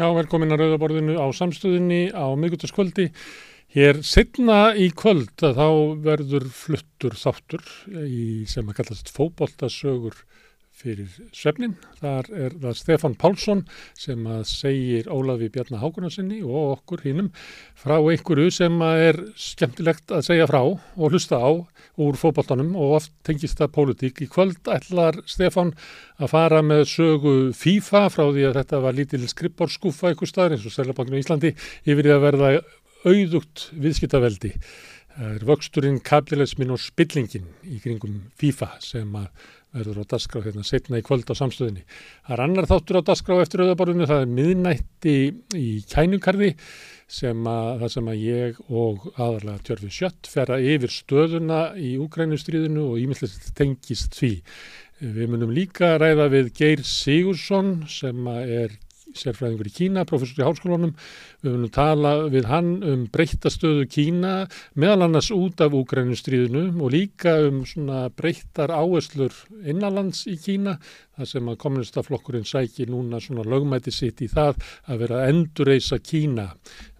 Já, velkomin að Rauðaborðinu á samstöðinni á miðgutaskvöldi. Hér setna í kvöld að þá verður fluttur þáttur í sem að kallast fóboltasögur fyrir svefnin. Þar er það Stefan Pálsson sem að segir Ólafi Bjarnar Hákunarsinni og okkur hinnum frá einhverju sem er skemmtilegt að segja frá og hlusta á úr fóboltanum og oft tengist það pólitík. Í kvöld ætlar Stefan að fara með sögu FIFA frá því að þetta var lítil skrippborskúfa eitthvað staðar eins og Sælabanginu í Íslandi yfir því að verða auðugt viðskiptaveldi. Það er vöxturinn, kapitalismin og spillingin í kringum FIFA sem að verður á dasgrá hérna setna í kvöld á samstöðinni. Það er annar þáttur á dasgrá eftir auðaborðinu, það er miðnætti í kænukarði sem að það sem að ég og aðalega Tjörfi Sjött ferra yfir stöðuna í Úkrænustríðinu og ímyndilegt tengist því. Við munum líka ræða við Geir Sigursson sem er sérfræðingur í Kína, professor í hálskólunum. Við munum tala við hann um breyttastöðu Kína, meðal annars út af Úkrænustríðinu og líka um svona breyttar áherslur innanlands í Kína, þar sem að kommunistaflokkurinn sæki núna svona lögmæti sitt í það að vera að endurreisa Kína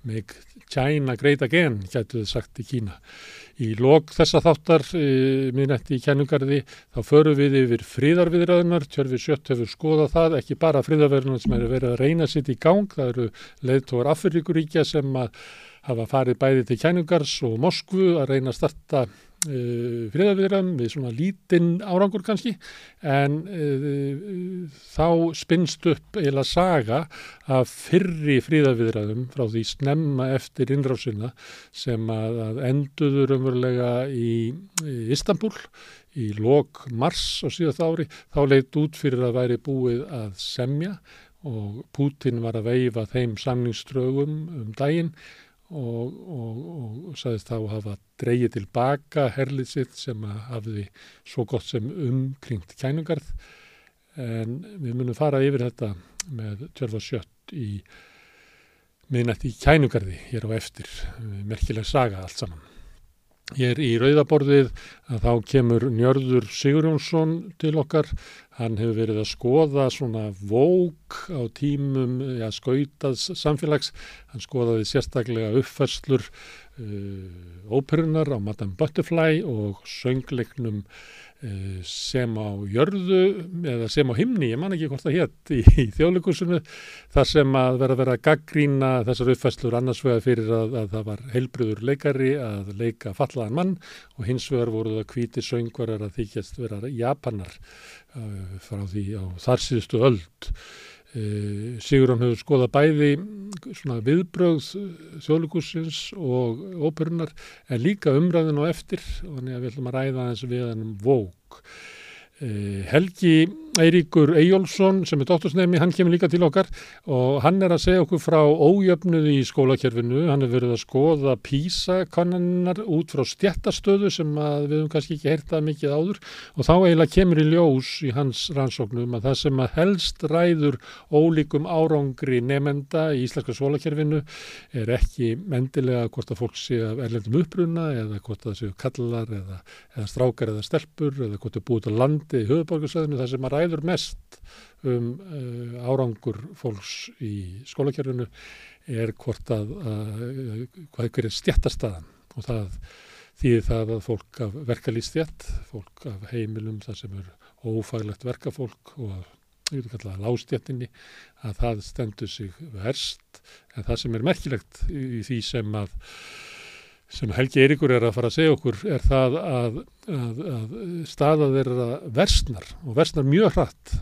með China Great Again, gætu þið sagt í Kína. Í lok þessa þáttar e, minnætti í kennungarði þá förum við yfir fríðarviðræðunar, Tjörfi Sjött hefur skoðað það, ekki bara fríðarviðræðunar sem eru verið að reyna sitt í gang, það eru leiðtóar Afrikuríkja sem hafa farið bæði til kennungars og Moskvu að reyna að starta uh, friðaviðram við svona lítinn árangur kannski. En uh, þá spinnst upp eila saga af fyrri friðaviðraðum frá því snemma eftir innrásina sem að, að enduður umverulega í, í Istanbul í lok mars á síðast ári. Þá leitt út fyrir að væri búið að semja og Putin var að veifa þeim samningströgum um daginn og, og, og sagðist þá hafa dreyið tilbaka herlið sitt sem að hafiði svo gott sem umkringt kænungarð en við munum fara yfir þetta með tjörfa sjött í miðnætti í kænungarði hér á eftir, merkileg saga allt saman. Hér í Rauðaborðið að þá kemur Njörður Sigurjónsson til okkar. Hann hefur verið að skoða svona vók á tímum ja, skautað samfélags. Hann skoðaði sérstaklega uppfærslur uh, óperunar á Madame Butterfly og söngleiknum uh, sem á jörðu eða sem á himni, ég man ekki hvort það hétt í, í þjóðleikusinu þar sem að vera að vera að gaggrína þessar uppfæslur annars vegar fyrir að, að það var heilbriður leikari að leika fallaðan mann og hins vegar voru það kvíti söngvarar að þykjast vera japanar frá því á þar síðustu öld. Uh, Sigurðan hefur skoðað bæði viðbröð þjóðleikusins og óperunar en líka umræðin og eftir og við ætlum að ræða eins við hennum vók. Uh, Helgi Eiríkur Eyjólfsson sem er dóttursnefni, hann kemur líka til okkar og hann er að segja okkur frá ójöfnuði í skólakerfinu, hann er verið að skoða písakonannar út frá stjættastöðu sem við höfum kannski ekki heyrtað mikið áður og þá eiginlega kemur í ljós í hans rannsóknum að það sem að helst ræður ólíkum árangri nefenda í íslenska skólakerfinu er ekki mendilega hvort að fólk sé af erlendum uppruna eða hvort að það séu kallar eða, eða strákar eða stelpur eða hvort er búið til landi í höfuborgarsöðinu þar sem að ræður mest um uh, árangur fólks í skólakerfinu er hvort að, að hvað er stjættastaðan og það þýðir það að fólk af verkalýstjætt, fólk af heimilum þar sem er ófaglegt verkafólk og að lástjættinni að það stendur sig verst. En það sem er merkilegt í því sem að sem Helgi Eiríkur er að fara að segja okkur er það að, að, að staða þeirra versnar og versnar mjög hratt,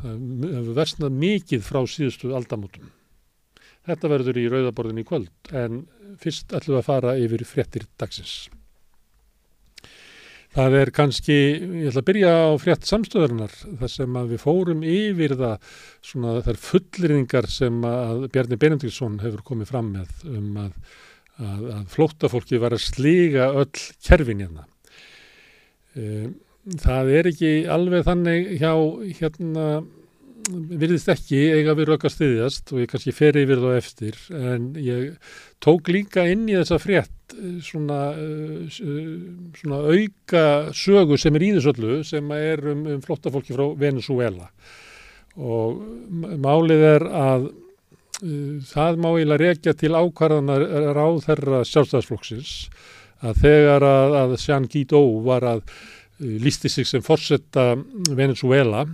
versnar mikið frá síðustu aldamótum. Þetta verður í rauðaborðin í kvöld en fyrst ætlum við að fara yfir fréttir dagsins. Það er kannski, ég ætla að byrja á frétt samstöðarinnar þar sem að við fórum yfir það svona þær fullringar sem að Bjarni Benendíksson hefur komið fram með um að að, að flóttafólki var að slíga öll kerfin hérna. Það er ekki alveg þannig hjá hérna virðist ekki eiga við röka stiðjast og ég kannski fer yfir þá eftir en ég tók líka inn í þessa frétt svona, svona auka sögu sem er í þessu öllu sem er um, um flottafólki frá Venezuela og málið er að það má eiginlega rekja til ákvarðanar ráð þeirra sjálfstæðsflokksins að þegar að, að Jean Guido var að uh, lísti sig sem fórsetta Venezuela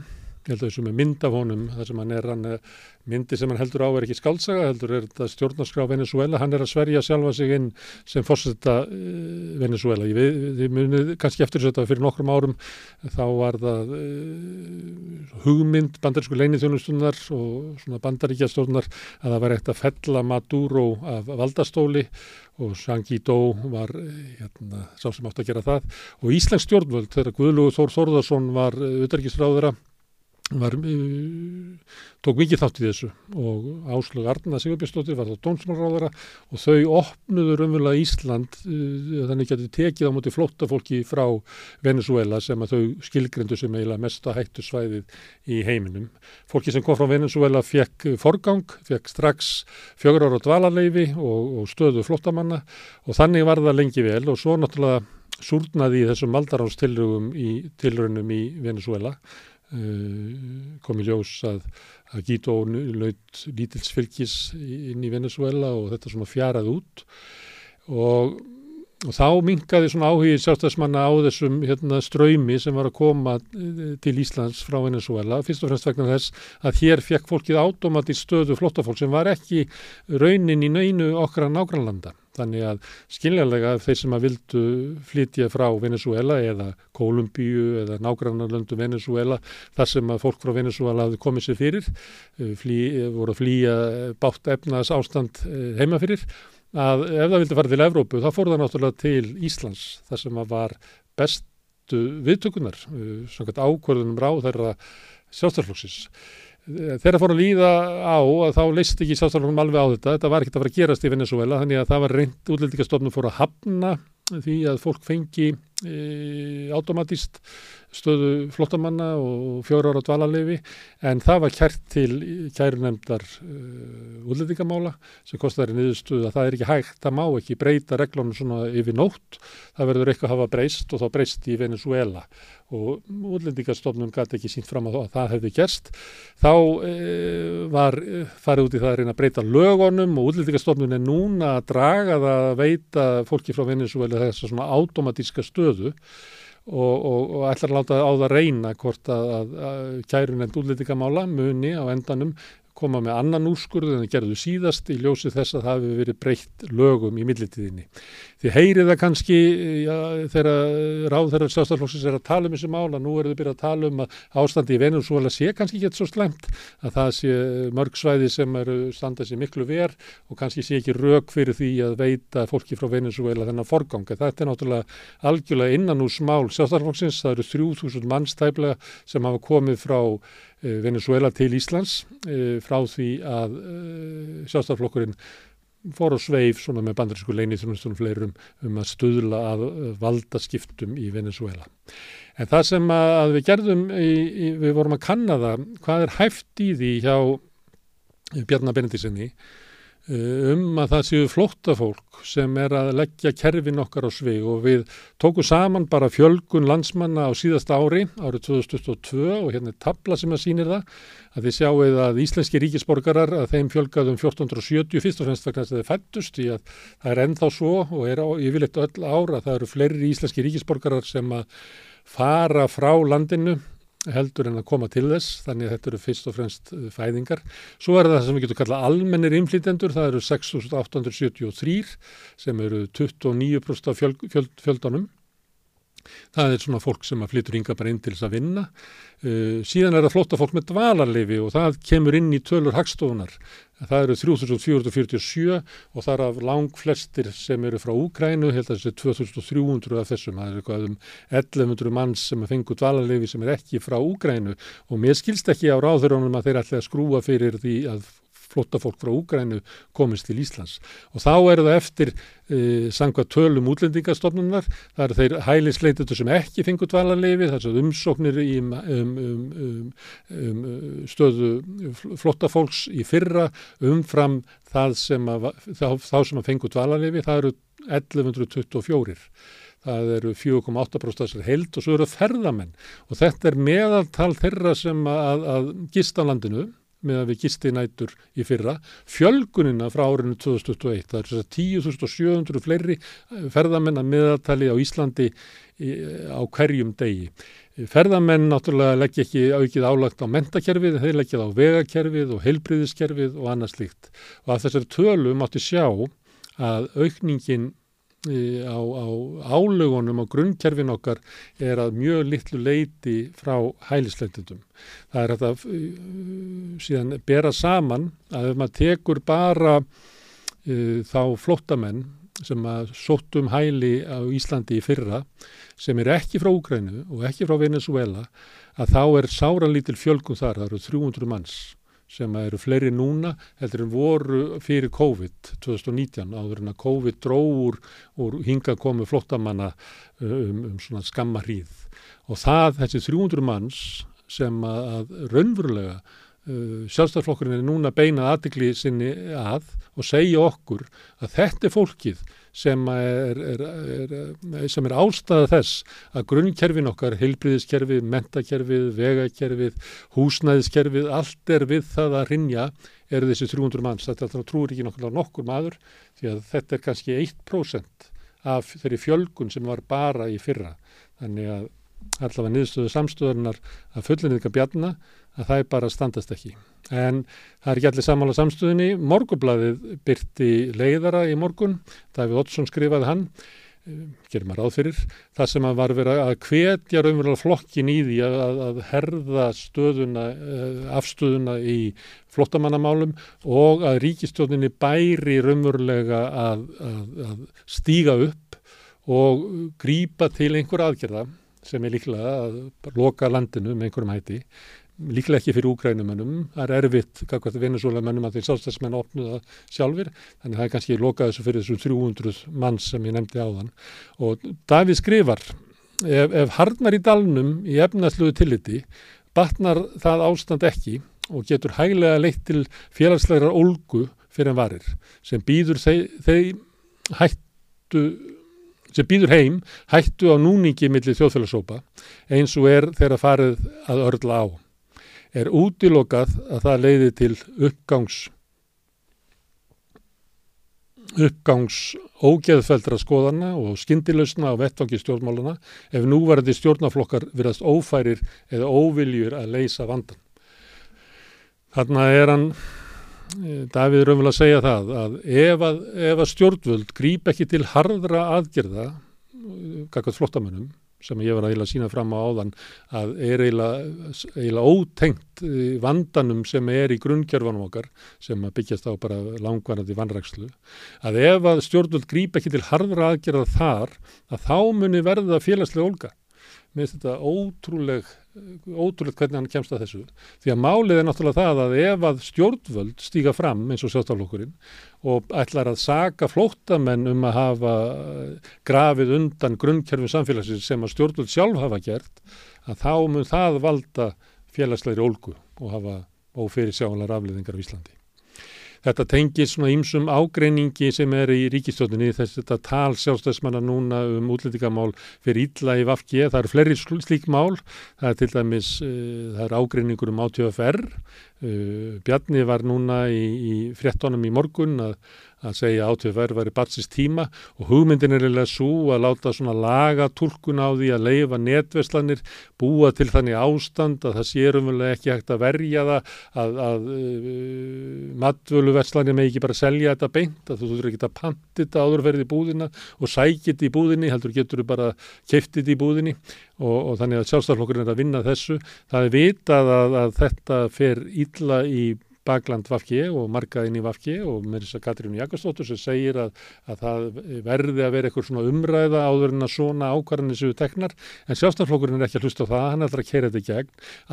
ég held að þessu með mynd af honum þar sem hann er hann myndi sem hann heldur á er ekki skálsaga, heldur er þetta stjórnarskrá Venezuela, hann er að sverja sjálfa sig inn sem fórsetta uh, Venezuela. Ég, þið munið kannski eftir þetta fyrir nokkrum árum þá var það uh, hugmynd bandarísku leinithjónustunnar og svona bandaríkja stjórnar að það var eitt að fella Maduro af valdastóli og Shangi Dó var hérna, sá sem átt að gera það og Íslands stjórnvöld þegar Guðlúður Þór Þórðarsson var auðverkisráðura var, uh, tók mikið þátt í þessu og Áslug Arna Sigurbjörnsdóttir var þá dómsmálráðara og þau opnuður umvöla Ísland uh, þannig að þetta tekið á móti flóttafólki frá Venezuela sem að þau skilgrendu sem eiginlega mesta hættu svæðið í heiminum. Fólki sem kom frá Venezuela fekk forgang, fekk strax fjögur ára dvalarleifi og, og stöðu flóttamanna og þannig var það lengi vel og svo náttúrulega súrnaði í þessum maldaránstilrögum í í Venezuela Eh, kom í ljós að, að Guido laut lítilsfylgis inn í Venezuela og þetta svona fjarað út. Og, og þá minkaði svona áhugið sjálfstæðismanna á þessum hérna, ströymi sem var að koma eh, til Íslands frá Venezuela fyrst og fremst vegna þess að hér fekk fólkið átomatist stöðu flottafólk sem var ekki raunin í nöynu okkar nágrannlanda Þannig að skiljanlega þeir sem að vildu flytja frá Venezuela eða Kolumbíu eða nágrannarlöndu Venezuela þar sem að fólk frá Venezuela hafði komið sér fyrir, eh, flý, voru að flýja bátt efnaðs ástand eh, heima fyrir, að ef það vildi fara til Evrópu þá fór það náttúrulega til Íslands þar sem að var bestu viðtökunar, eh, svona ákvörðunum ráð þeirra sjálfstæðarflóksis þegar fór að líða á að þá leist ekki sástaflokkum alveg á þetta, þetta var ekkert að fara að gerast í Venezuela þannig að það var reynd útlendingastofnum fór að hafna því að fólk fengi e, automatist stöðu flottamanna og fjóra ára dvalarleifi en það var kært til kærunemdar uh, útlendingamála sem kostiðar í niðurstöðu að það er ekki hægt, það má ekki breyta reglunum svona yfir nótt, það verður eitthvað að hafa breyst og þá breyst í Venezuela og útlendingastofnun gæti ekki sínt fram að það hefði gerst. Þá uh, var uh, farið út í það að reyna að breyta lögunum og útlendingastofnun er núna að draga það að veita fólki frá Venezuela þess að svona automatíska stöðu og, og, og ætlar að láta á það reyna hvort að, að, að kærun en útlýtingamála muni á endanum koma með annan úrskurðu en það gerðu síðast í ljósi þess að það hefur verið breytt lögum í millitíðinni. Þið heyrið það kannski ja, þegar ráð þeirra sjálfstaflóksins er að tala um þessu mála, nú eru þau byrjað að tala um að ástandi í Venezuela sé kannski ekki svo slemt, að það sé mörgsvæði sem eru standað sér miklu ver og kannski sé ekki rauk fyrir því að veita fólki frá Venezuela þennan forganga. Þetta er náttúrulega algjörlega innan úr smál sjálfstaflóksins, það eru 3000 mannstæflega sem hafa komið frá Eh, Venezuela til Íslands eh, frá því að eh, sjálfstaflokkurinn fór og sveif svona með bandarísku leini þjónustunum fleirum um að stuðla að valda skiptum í Venezuela. En það sem að við gerðum, í, í, við vorum að kanna það, hvað er hæft í því hjá Bjarnar Benedísinni Eh, um að það séu flóttafólk sem er að leggja kerfin okkar á svig og við tókum saman bara fjölgun landsmanna á síðasta ári, árið 2022 og hérna er tabla sem að sýnir það að þið sjáuð að íslenski ríkisborgarar að þeim fjölgaðum 1470 fyrst og fremst vegna þess að það fættust í að það er ennþá svo og er yfirleitt öll ára að það eru fleiri íslenski ríkisborgarar sem að fara frá landinu heldur en að koma til þess, þannig að þetta eru fyrst og fremst uh, fæðingar. Svo er það sem við getum kallað almennir innflýtendur, það eru 6.873 sem eru 29% af fjöld, fjöld, fjöldunum. Það er svona fólk sem að flytur yngar bara inn til þess að vinna. Uh, síðan er það flótta fólk með dvalarleifi og það kemur inn í tölur hagstofunar Það eru 3447 og það er af lang flestir sem eru frá Úkrænu, held að þessi 2300 af þessum, það er eitthvað um 1100 manns sem fengur dvalarlefi sem er ekki frá Úkrænu og mér skilst ekki á ráðurunum að þeir ætla að skrúa fyrir því að flotta fólk frá Úgrænu komist til Íslands. Og þá eru það eftir e, sanga tölum útlendingastofnunar það eru þeir hælisleitutur sem ekki fengur dvalarleifi, þess að umsóknir í um, um, um, um stöðu flotta fólks í fyrra umfram það sem að, þá, þá sem að fengur dvalarleifi, það eru 1124 það eru 4,8% held og svo eru ferðamenn. Og þetta er meðaltal þeirra sem að, að gista landinu með að við gisti nætur í fyrra. Fjölgunina frá árinu 2021, það er 10.700 fleiri eh, ferðamenn að meðaltali á Íslandi á hverjum degi. Ferðamenn náttúrulega leggja ekki aukið álagt á mentakerfið, þeir leggja það á vegakerfið og heilbriðiskerfið og annað slíkt. Og af þessari tölu mátti sjá að aukningin á, á álugunum og grunnkerfin okkar er að mjög litlu leiti frá hælisleitundum. Það er að síðan bera saman að ef maður tekur bara uh, þá flóttamenn sem að sóttum hæli á Íslandi í fyrra sem er ekki frá Úgrænu og ekki frá Venezuela að þá er sáranlítil fjölgun þar, það eru 300 manns sem eru fleiri núna heldur en voru fyrir COVID 2019 áður en að COVID dróður úr hinga komu flottamanna um, um svona skamma hríð. Og það, þessi 300 manns sem að, að raunverulega uh, sjálfstæðarflokkurinn er núna beinað aðdegli sinni að og segja okkur að þetta er fólkið sem er, er, er, sem er ástæða þess að grunnkerfin okkar, heilbriðiskerfið, mentakerfið, vegakerfið, húsnæðiskerfið, allt er við það að rinja eru þessi 300 manns. Þetta trúur ekki nokkur, nokkur maður því að þetta er kannski 1% af þeirri fjölgun sem var bara í fyrra. Þannig að allavega niðurstöðu samstöðunar að fullinniðka bjarna að það er bara standast ekki. En það er ekki allir samála samstöðinni. Morgublaðið byrti leiðara í morgun, Davíð Ottsson skrifaði hann, eh, gerir maður áþyrir, það sem að var verið að hvetja raunverulega flokkin í því að, að herða stöðuna, eh, afstöðuna í flottamannamálum og að ríkistjóninni bæri raunverulega að, að, að stíga upp og grýpa til einhver aðgerða sem er líklega að loka landinu með einhverjum hætti líklega ekki fyrir úkrænumönnum, það er erfitt kakvært venezuelamönnum að þeir sjálfstæðsmenn opnu það sjálfur, þannig það er kannski lokað þessu fyrir þessum 300 manns sem ég nefndi á þann og Davíð skrifar ef, ef hardnar í dalnum í efnaðsluðu tilliti batnar það ástand ekki og getur hæglega leitt til félagslegar ólgu fyrir en varir sem býður þeim hættu sem býður heim hættu á núningi millir þjóðfélagsópa eins og er þeirra farið að örla á er útilokað að það leiði til uppgangs uppgangs ógeðfeldra skoðana og skindilausna á vettvangi stjórnmáluna ef núverði stjórnaflokkar virðast ófærir eða óviljur að leysa vandan. Þarna er hann, eh, Davíð raunvel að segja það, að ef að, ef að stjórnvöld grýp ekki til hardra aðgerða, kakað flottamönnum, sem ég var að eila sína fram á áðan að er eiginlega ótengt vandanum sem er í grunnkjörfanum okkar sem byggjast á bara langvarandi vanrækslu að ef að stjórnvöld grýp ekki til harðra aðgerða þar að þá muni verða félagslega olga með þetta ótrúleg ótrúlegt hvernig hann kemst að þessu því að málið er náttúrulega það að ef að stjórnvöld stíga fram eins og sjáttaflokkurinn og ætlar að saga flóttamenn um að hafa grafið undan grunnkerfum samfélagsins sem að stjórnvöld sjálf hafa gert að þá mun það valda félagslegri ólgu og hafa ófyrir sjáanlega rafliðingar á Íslandi. Þetta tengir svona ýmsum ágreiningi sem er í ríkistjóninni þess að þetta tal sjálfstæðismanna núna um útlendingamál fyrir ítla í Vafki. Það eru fleiri slík mál. Það er til dæmis, uh, það er ágreiningur um átöðafær. Uh, eh, Bjarni var núna í, í fréttonum í morgun að að segja átöfverð væri batsist tíma og hugmyndin er eða svo að láta svona laga tulkun á því að leifa netverslanir, búa til þannig ástand að það sérum vel ekki hægt að verja það að, að uh, matvöluverslanir með ekki bara selja þetta beint, að þú þurfur ekki að panta þetta áðurferði í búðina og sækja þetta í búðinni, heldur getur þú bara keiftið þetta í búðinni og, og þannig að sjálfstaflokkurinn er að vinna þessu. Það er vitað að, að þetta fer illa í bakland Vafki og markað inn í Vafki og með þess að Katrín Jakobsdóttur sem segir að, að það verði að vera eitthvað svona umræða áður en að svona ákvarðanir séu teknar en sjálfstaflokkurinn er ekki að hlusta á það, hann er alltaf að keira þetta í gegn.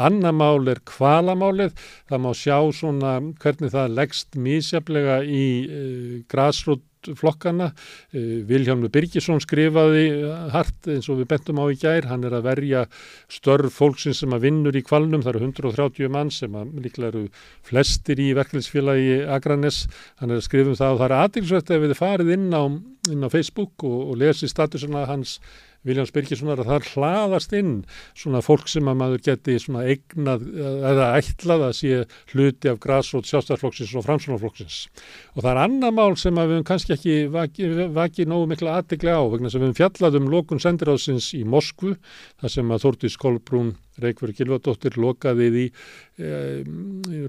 Anna mál er kvalamálið, það má sjá svona hvernig það leggst mísjaflega í e, eh, grásrút flokkana. Eh, Viljámi Birgisson skrifaði hart eins og við bentum á í gær, hann er að verja störf fólksins sem að vinnur í kvalnum, það eru 130 mann sem að líklega eru flestir í verkefliðsfélagi Akranes, hann er að skrifa um það og það er aðeinsvægt ef við farið inn á, inn á Facebook og, og lesi statusuna hans Viljáns Birgissonar að það hlaðast inn svona fólk sem að maður geti svona eignað eða ætlað að sé hluti af græsrót sjástarflokksins og framsunarflokksins. Og það er annað mál sem að við höfum kannski ekki vakið vaki nógu mikla aðdeglega á vegna sem við höfum fjallað um lokun sendiráðsins í Moskvu þar sem að Þórtís Kolbrún Reykjavík Gilvardóttir lokaði því e,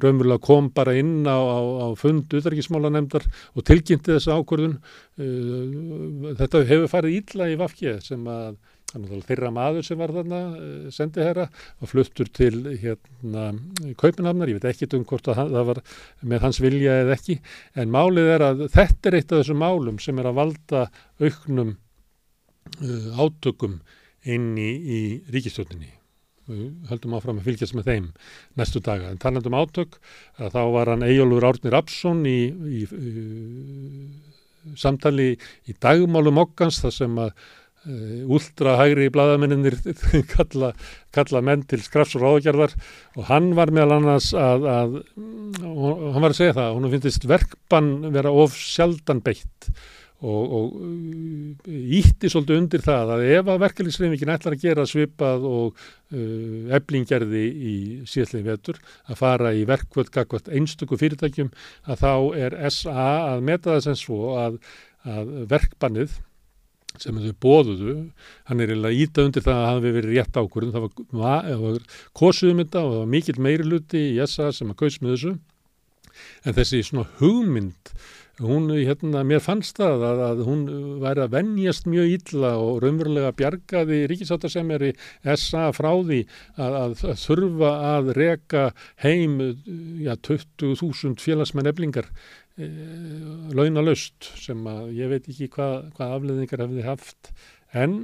raunverulega kom bara inn á, á, á fund utryggismálanemdar og tilkynnti þessa ákvörðun. E, þetta hefur farið ítla í Vafki sem að þeirra maður sem var þarna e, sendi herra og fluttur til hérna Kaupinhamnar, ég veit ekki um hvort það var með hans vilja eða ekki en málið er að þetta er eitt af þessum málum sem er að valda auknum uh, átökum inn í, í ríkistjóninni við höldum áfram að fylgjast með þeim næstu daga. En talandum átök að þá var hann Eyjólfur Árnir Absson í, í, í samtali í dagmálum okkans þar sem að uh, ultrahægri bladamenninir kalla, kalla menn til skrafs og ráðgjörðar og hann var meðal annars að, að hann var að segja það, hún finnist verkbann vera of sjaldan beitt og, og ítti svolítið undir það að ef að verkefliðsreifingin ætlar að gera svipað og uh, eblingerði í síðallegi vetur að fara í verkvöld gagvart einstöku fyrirtækjum að þá er SA að meta það sem svo að, að verkbannið sem þau bóðuðu, hann er eiginlega íta undir það að það hefði verið rétt ákvörðum, það var, var kosuðum þetta og það var mikill meiri luti í SA sem að kaus með þessu. En þessi svona hugmynd hún, hérna, mér fannst það að, að hún væri að vennjast mjög illa og raunverulega bjargaði ríkisáttasemjari SA frá því að, að þurfa að reka heim ja, 20.000 félagsmenn eblingar e, launalöst sem að ég veit ekki hvað, hvað afleðingar hefði haft. En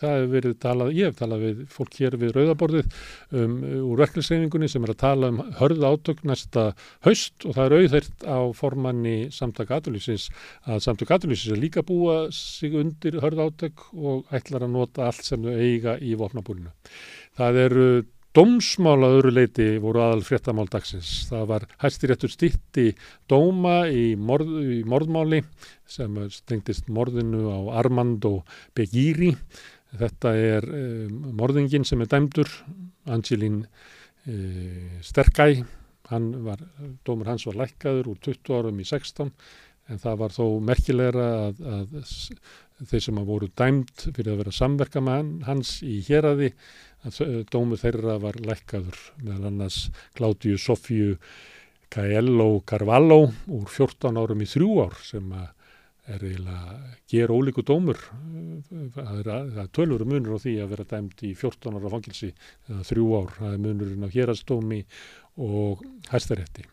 það hefur verið talað, ég hef talað við fólk hér við rauðaborðið um, úr verklisreifingunni sem er að tala um hörð átök næsta haust og það er auðvitað á formanni samtaka aturlýsins að samtaka aturlýsins er líka búa sig undir hörð átök og ætlar að nota allt sem þau eiga í vopnabúrinu. Það eru Dómsmála öðru leiti voru aðal fréttamál dagsins. Það var hæstiréttur stitti dóma í, morð, í morðmáli sem stengtist morðinu á Armando Begiri Þetta er um, morðingin sem er dæmdur, Angelín uh, Sterkæ, var, dómur hans var lækkaður úr 20 árum í 16 en það var þó merkilegra að, að þeir sem að voru dæmt fyrir að vera samverkamann hans í héradi, að dómur þeirra var lækkaður meðal annars Claudiu Sofíu Caello Carvalho úr 14 árum í 3 ár sem að er eiginlega ger ólíku dómur. Það er, er tölvuru munur á því að vera dæmt í 14 ára fangilsi eða þrjú ár, það er munurinn á hérastómi og hæstarétti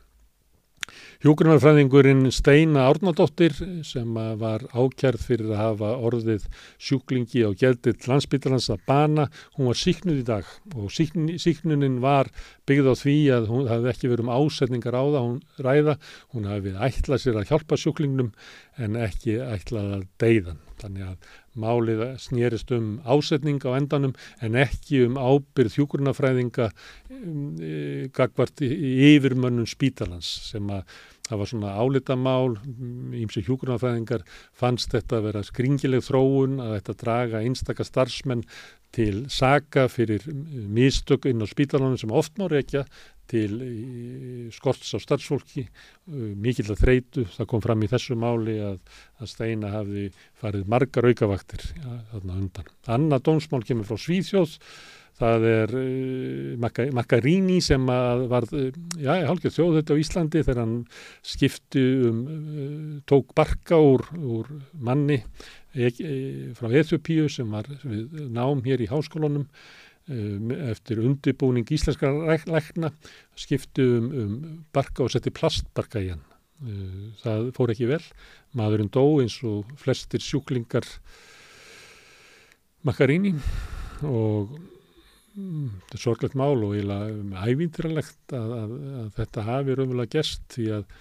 Hjókunarfræðingurinn Steina Árnadóttir sem var ákjærð fyrir að hafa orðið sjúklingi á gælditt landsbyttalans að bana, hún var síknuð í dag og síkn, síknunin var byggð á því að hún hafði ekki verið um ásetningar á það, hún ræða, hún hafði ætlað sér að hjálpa sjúklingnum en ekki ætlað að deyðan. Þannig að málið snýrist um ásetning á endanum en ekki um ábyrð hjúkurnafræðinga um, e, gagvart yfirmönnum spítalans sem að það var svona álitamál, ímsi hjúkurnafræðingar fannst þetta að vera skringileg þróun að þetta draga einstakar starfsmenn til saga fyrir mistök inn á spítalanum sem oft má reykja til skorts á starfsfólki, mikill að þreitu, það kom fram í þessu máli að, að Steina hafði farið margar aukavaktir ja, þarna undan. Anna dómsmál kemur frá Svíþjóð. Það er uh, Makaríni sem var, já, hálfgeð þjóð þetta á Íslandi þegar hann skipti um, uh, tók barka úr, úr manni e, e, frá Eþjópíu sem var nám hér í háskólunum. um, eftir undibúning íslenska lækna, skipti um, um barka og setti plastbarka í hann. Uh, það fór ekki vel, maðurinn dó eins og flestir sjúklingar Makaríni og þetta er sorglegt mál og eiginlega ævindiralegt að, að, að þetta hafi raunverulega gest því að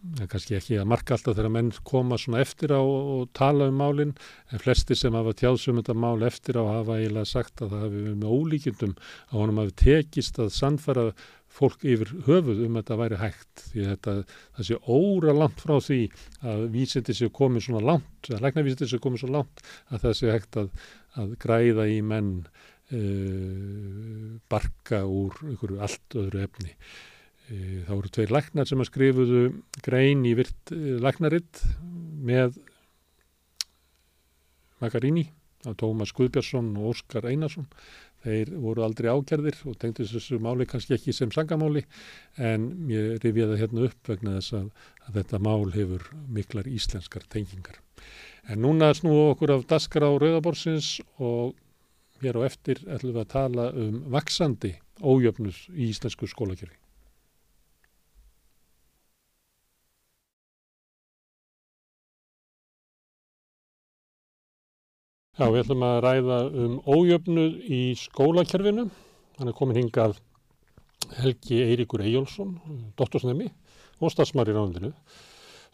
það er kannski ekki að marka alltaf þegar menn koma svona eftir á og tala um málinn en flesti sem hafa tjáðsum þetta mál eftir á hafa eiginlega sagt að það hafi við með ólíkjendum að honum hafi tekist að sannfara fólk yfir höfuð um að þetta væri hægt því þetta, það sé óra langt frá því að vísindi séu komið svona langt, að læknavísindi séu komið svo langt að það sé hægt að, að græða í menn uh, barka úr einhverju allt öðru efni. Uh, þá eru tveir læknar sem að skrifuðu grein í virt uh, læknaritt með Magarini af Tómas Guðbjörnsson og Óskar Einarsson. Þeir voru aldrei ákjærðir og tengdi þessu máli kannski ekki sem sangamáli en ég rifjaði hérna upp vegna þess að, að þetta mál hefur miklar íslenskar tengingar. En núna snúum okkur af daskar á Rauðaborsins og hér á eftir ætlum við að tala um vaksandi ójöfnus í íslensku skólakjörfi. Já, við ætlum að ræða um ójöfnuð í skólakerfinu. Hann er komin hingað Helgi Eiríkur Eyjólfsson, doktorsnemi og stafsmar í ráðundinu.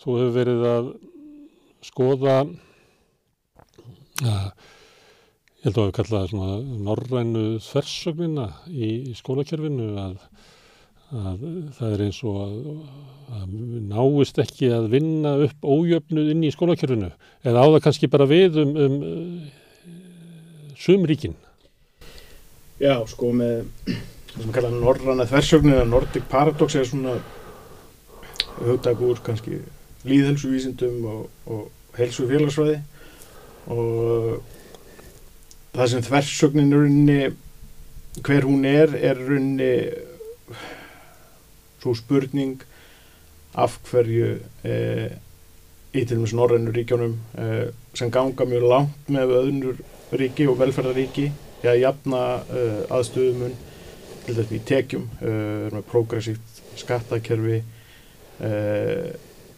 Þú hefur verið að skoða, að, ég held að við kallaði norrænu þversögnina í, í skólakerfinu að, að það er eins og að, að náist ekki að vinna upp ójöfnuð inn í skólakerfinu eða á það kannski bara við um, um sumríkin. Já, sko með það sem kallaði norranna þversögnu eða Nordic Paradox er svona hugdagur kannski líðhelsuvísindum og, og helsu félagsfræði og það sem þversögnin er runni hver hún er er runni svo spurning af hverju eh, í til og með norrannu ríkjónum eh, sem ganga mjög langt með öðnur ríki og velferðaríki eða jafna uh, aðstöðumun til þess að við tekjum uh, með progressíft skattakerfi uh,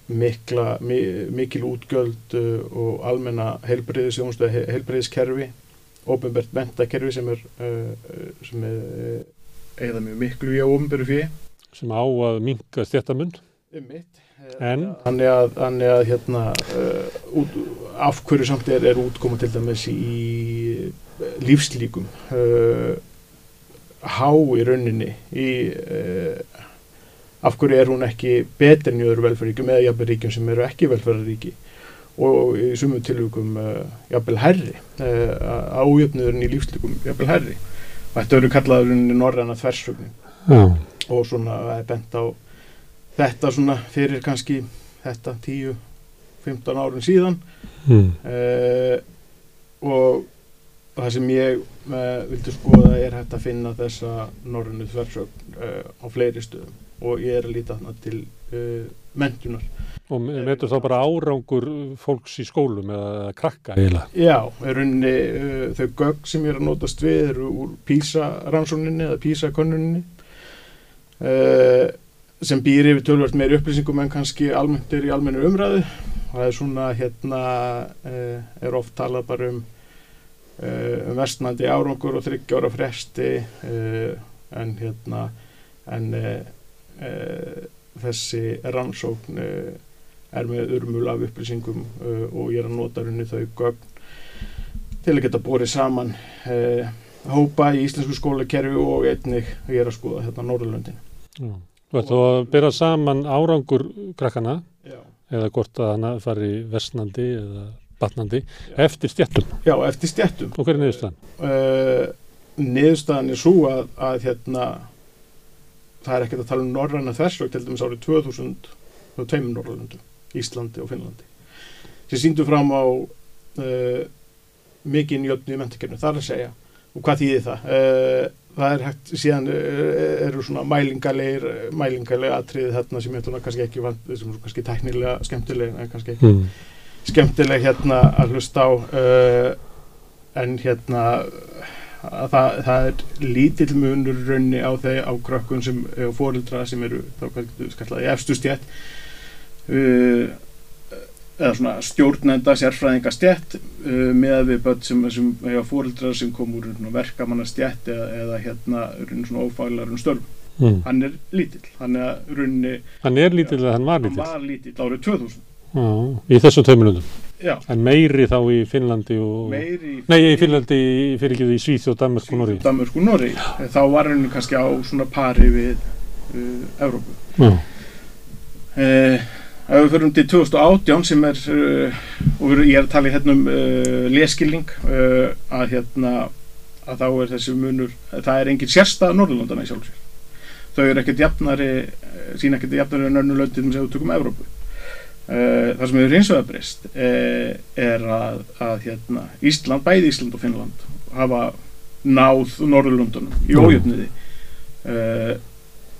mikla, mi, mikil útgjöld uh, og almenna heilbreyðisjónstu heilbreyðiskerfi ofinbært mentakerfi sem er sem er eða mjög miklu í ofinbæru fyrir sem á að minka stjættamund En? Þannig að, þannig að hérna, uh, út, af hverju samt er, er útkoma til dæmis í lífslíkum uh, há í rauninni í, uh, af hverju er hún ekki betur en í öðru velferðaríkjum eða jafnveg ríkjum sem eru ekki velferðaríki og í sumum tilvíkum jafnvel herri ájöfniðurinn í lífslíkum jafnvel herri og þetta eru kallaður norræna þversfugnin og svona það er bent á þetta svona fyrir kannski þetta 10-15 árun síðan. Mm. uh, og það sem ég uh, vildi skoða er hægt að finna þessa norrönu þversögn uh, á fleiri stöðum. Og ég er að líta þarna til mentunar Og meður þá bara árangur fólks í skólum eða krakka eiginlega? Já, er unni þau gögg sem ég er að notast við eru úr PISA-rannsóninni eða PISA-konunni og sem býr yfir tölvöld meiri upplýsingum en kannski almennt er í almennu umræðu. Og það er svona hérna eh, er oft talað bara um, eh, um vestnandi árangur og þryggjára fresti eh, en hérna en þessi rannsókn er með urmul af upplýsingum og ég er að nota henni þau gögn til að geta borið saman hópa í íslensku skólakerfi og einnig ég er að skoða hérna Norðurlöndin Þú ættu að byrja saman árangur krakkana Já. eða hvort að hana fari versnandi eða batnandi Já. eftir stjættum. Já, eftir stjættum. Og hver er niðurstaðan? Uh, niðurstaðan er svo að, að hérna, það er ekkert að tala um norranna þversvögt til dæmis árið 2000 og tveimum Norrlundum, Íslandi og Finnlandi. Sér síndu fram á uh, mikið njöfni í mentakefni, það er að segja. Og hvað þýðir það? Uh, það er hægt, síðan eh, eru svona mælingalegir mælingalega atrið þarna sem ég kannski ekki vant, sem er kannski teknilega skemmtileg en kannski ekki mm. skemmtileg hérna að hlusta á uh, en hérna það, það er lítill munur raunni á þeir á krökkun sem fórildra sem eru þá kannski skallaði efstu stjætt uh, eða svona stjórnenda sérfræðinga stjætt uh, með við börn sem, sem hefa fórildrar sem kom úr verkamanna stjætt eða, eða hérna svona ófælar um störf mm. hann er lítill. Hann er, runni, hann er lítill eða hann var lítill? Hann var lítill árið 2000 Já, í þessum tveimilundum en meiri þá í Finnlandi og meiri nei í Finnlandi. Fyrir ekki því Svíþ og Danmark og Norri Danmark og Norri þá var hann kannski á svona pari við uh, Evrópu. Uh, ef við förum til 2018 sem er uh, og ég er að tala hérna um uh, leskilning uh, að hérna að þá er þessi munur það er engin sérstað Norðurlandana í sjálfsvér þau eru ekkert jafnari sína ekkert jafnari en önnu löndin sem við tökum Evrópu. Uh, það sem hefur hins vegar breyst uh, er að, að hérna, Ísland, bæði Ísland og Finnland hafa náð Norðurlandunum í ójöfniði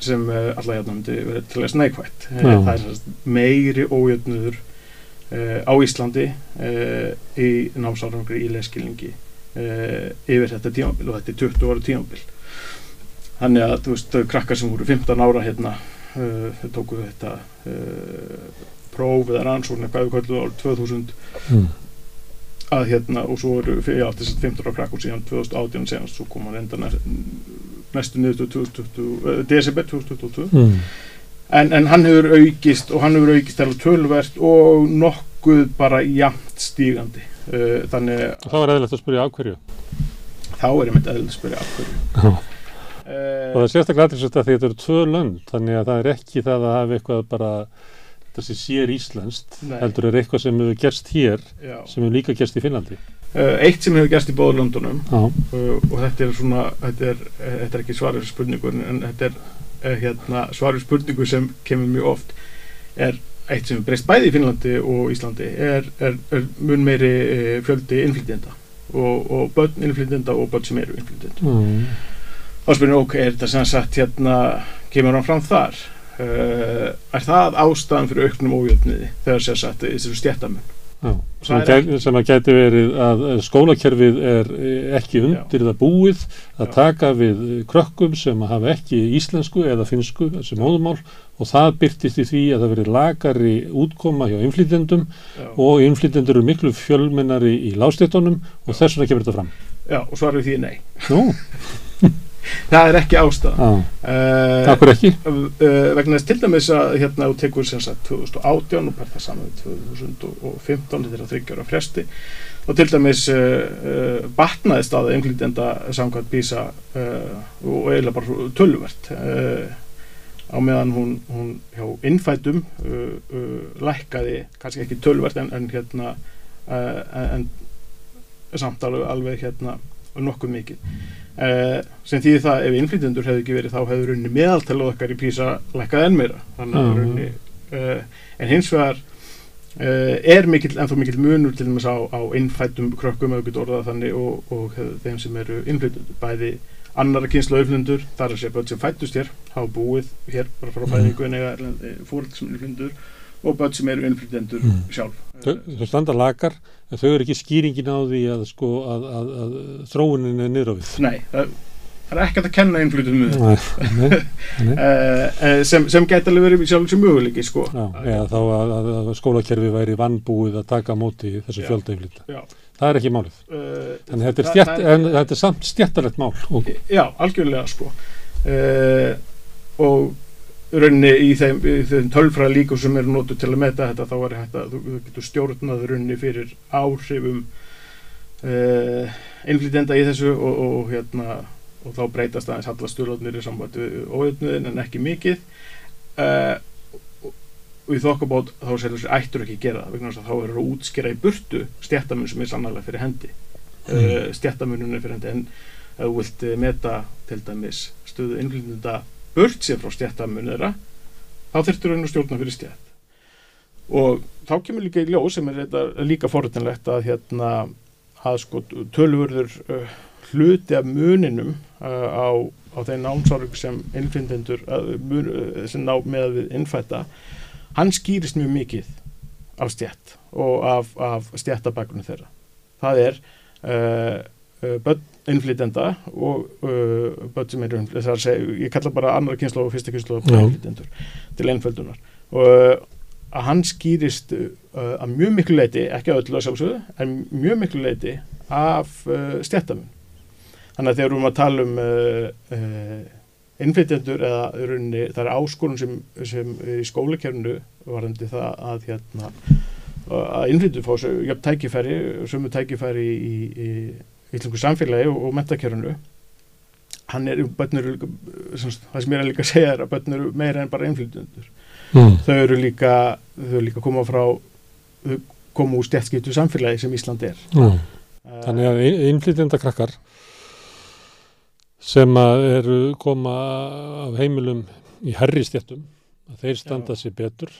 sem alltaf hérna myndi verið til þess neikvætt uh, Já. það er meiri ójöfnuður uh, á Íslandi í námsárangri í leskilningi yfir þetta tímabil og þetta er 20 ára tímabil þannig að þú veist, krakkar sem voru 15 ára hérna, þau tóku þetta uh, próf eða rannsókn eða hvað við kallum árið 2000 Mm. að hérna og svo eru já, þess að 15 ára krakkur síðan 2018 síðan svo kom hann enda næst, næstu niður 2020, uh, desember 2022 Mm. en, en hann hefur aukist og hann hefur aukist alveg tölvert og nokkuð bara jafnt stígandi uh, þannig Og þá er eðlilegt að spyrja á hverju. þá er ég myndið að spyrja af hverju Já. uh, Og það er sérstaklega aðeins að þetta eru tvö lönd, þannig að það er ekki það að hafa eitthvað bara þessi sér íslenskt, Nei. heldur er eitthvað sem hefur gerst hér, já. sem hefur líka gerst í Finnlandi. Uh, eitt sem hefur gerst í bóða löndunum uh, og þetta er svona þetta er, uh, þetta er ekki svarið spurningur en þetta er hérna, svarið spurningu sem kemur mjög oft er eitt sem breyst bæði í Finnlandi og Íslandi er, er, er mun meiri fjöldi innflytjenda og, og börn innflytjenda og börn sem eru innflytjenda Mm. við ok, er þetta sem sagt hérna, kemur hann fram þar? Er það ástæðan fyrir auknum ójöfniði þegar sem sagt þessu stjættamun Já, sem, gæti, sem að gæti verið að eh, skólakerfið er eh, ekki undir það búið að Já. taka við eh, krökkum sem hafa ekki íslensku eða finsku sem móðumál og það byrtist í því að það verið lagari útkoma hjá innflytjendum og innflytjendur eru miklu fjölmennari í lástéttunum og þess vegna kemur þetta fram. Já, og svarið því nei. Nú, það er ekki uh, takkur ekki. uh, vegna þess til dæmis að hérna þú tekur sem sagt 2018 og per það saman við 2015 þetta er að þryggja ára fresti og til dæmis uh, uh, batnaði staða einflýtenda samkvæmt bísa uh, og eiginlega bara tölvert uh, á meðan hún, hún hjá innfætum lækkaði kannski ekki tölvert en, en hérna en samt alveg, alveg hérna nokkuð mikið. Uh, sem þýðir það ef innflytjendur hefði ekki verið þá hefði runni meðaltalið okkar í PISA lækkað enn meira. Þannig að runni uh, en hins vegar uh, er mikill, ennþá mikill munur til dæmis á, á innfættum krökkum þannig og, og þeim sem eru innflytjendur. Bæði annara kynslu auðflundur þar að sé börn sem fættust hér hafa búið hér bara frá Mm. fæðingu en eiga fóröld sem eru innflytjendur og börn sem eru innflytjendur Mm. sjálf Þau, þau standa lagar en þau eru ekki skýringin á því að, sko, að, að, að þróunin er niður á við. Nei, það það er ekkert að kenna um nei. uh, uh, sem, sem gæti alveg verið sjálf sem möguleiki sko. Já, eða þá að, skólakerfi væri vannbúið að taka móti þessu fjöldaiflita. Já. Það er ekki málið. Uh, En þetta er, stjætt, er- en þetta er samt stjættarlegt mál. Og, Já, algjörlega sko uh, og rauninni í þeim, þeim tölfræða líkum sem eru notuð til að meta þetta þá er að þú, þú getur stjórnað rauninni fyrir áhrifum uh, innflytenda í þessu og, og hérna og þá breytast aðeins alla stjórnarnir í við ójöfnuðin en ekki mikið. Uh, og, og í þokkabót þá sér þessu ættur ekki að gera það vegna þess að þá er að útskera í burtu stjættamun sem er sannlega fyrir hendi. Uh, stjættamunun er fyrir hendi. En ef þú vilt eh, meta til dæmis stöðu innflytjenda burt sér frá stjættamun þeirra þá þurftur hann að stjórna fyrir stjætt og þá kemur líka í ljós sem er líka forrættinlegt að hérna að sko tölvörður uh, hluti af muninum uh, á, á þeim námsárug sem innflytjendur uh, uh, sem ná með við innfætta hann skýrist mjög mikið af stjætt og af, af stjættabækunum þeirra. Það er börn innflytjenda og uh, börn sem eru er segja, ég kalla bara annar kynslu og fyrsta kynslu til einföldunar. Og uh, að hann skýrist uh, að mjög miklu leiti, ekki að öllu að sjálfsögðu, en mjög miklu leiti af uh, stjættamun þannig að þegar við erum að tala um uh, uh, innflytjendur eða í rauninni, það er áskorun sem, sem í skólakernu varandi það að hérna að innflytjendur fá jöfn tækifæri sömu tækifæri í, í íslensku samfélagi og, og mentakernu hann er, sem, það sem ég er að líka að segja er að börn eru meira en bara innflytjendur. Mm. þau eru líka þau eru líka koma frá þau koma úr stjættskiptu samfélagi sem Ísland er. Já. Eh, Þannig að innflytjenda krakkar sem eru koma af heimilum í herri stjættum, þeir standa sér betur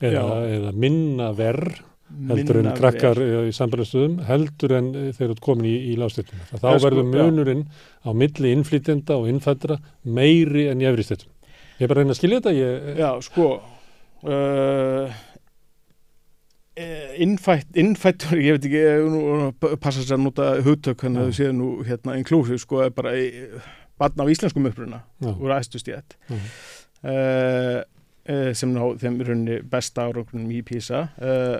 eða, eða minna verð heldur en krakkar vel. í sambæðarstöðum heldur en eh, þeir eru komin í, í lástjættum. Þá sko, verður munurinn á milli innflytjenda og innfættra meiri en í efri stjættum. Ég er bara að reyna að skilja þetta. Ég, Já, sko uh, innfætt, innfættur ég veit ekki, ég nú, nú passa sér að nota hugtök hann að þau séu nú hérna inclusive, sko, er bara í, barn af íslenskum uppruna stjætt Já. uh, uh, sem ná þeim í rauninni besta árangrunum í PISA uh, uh,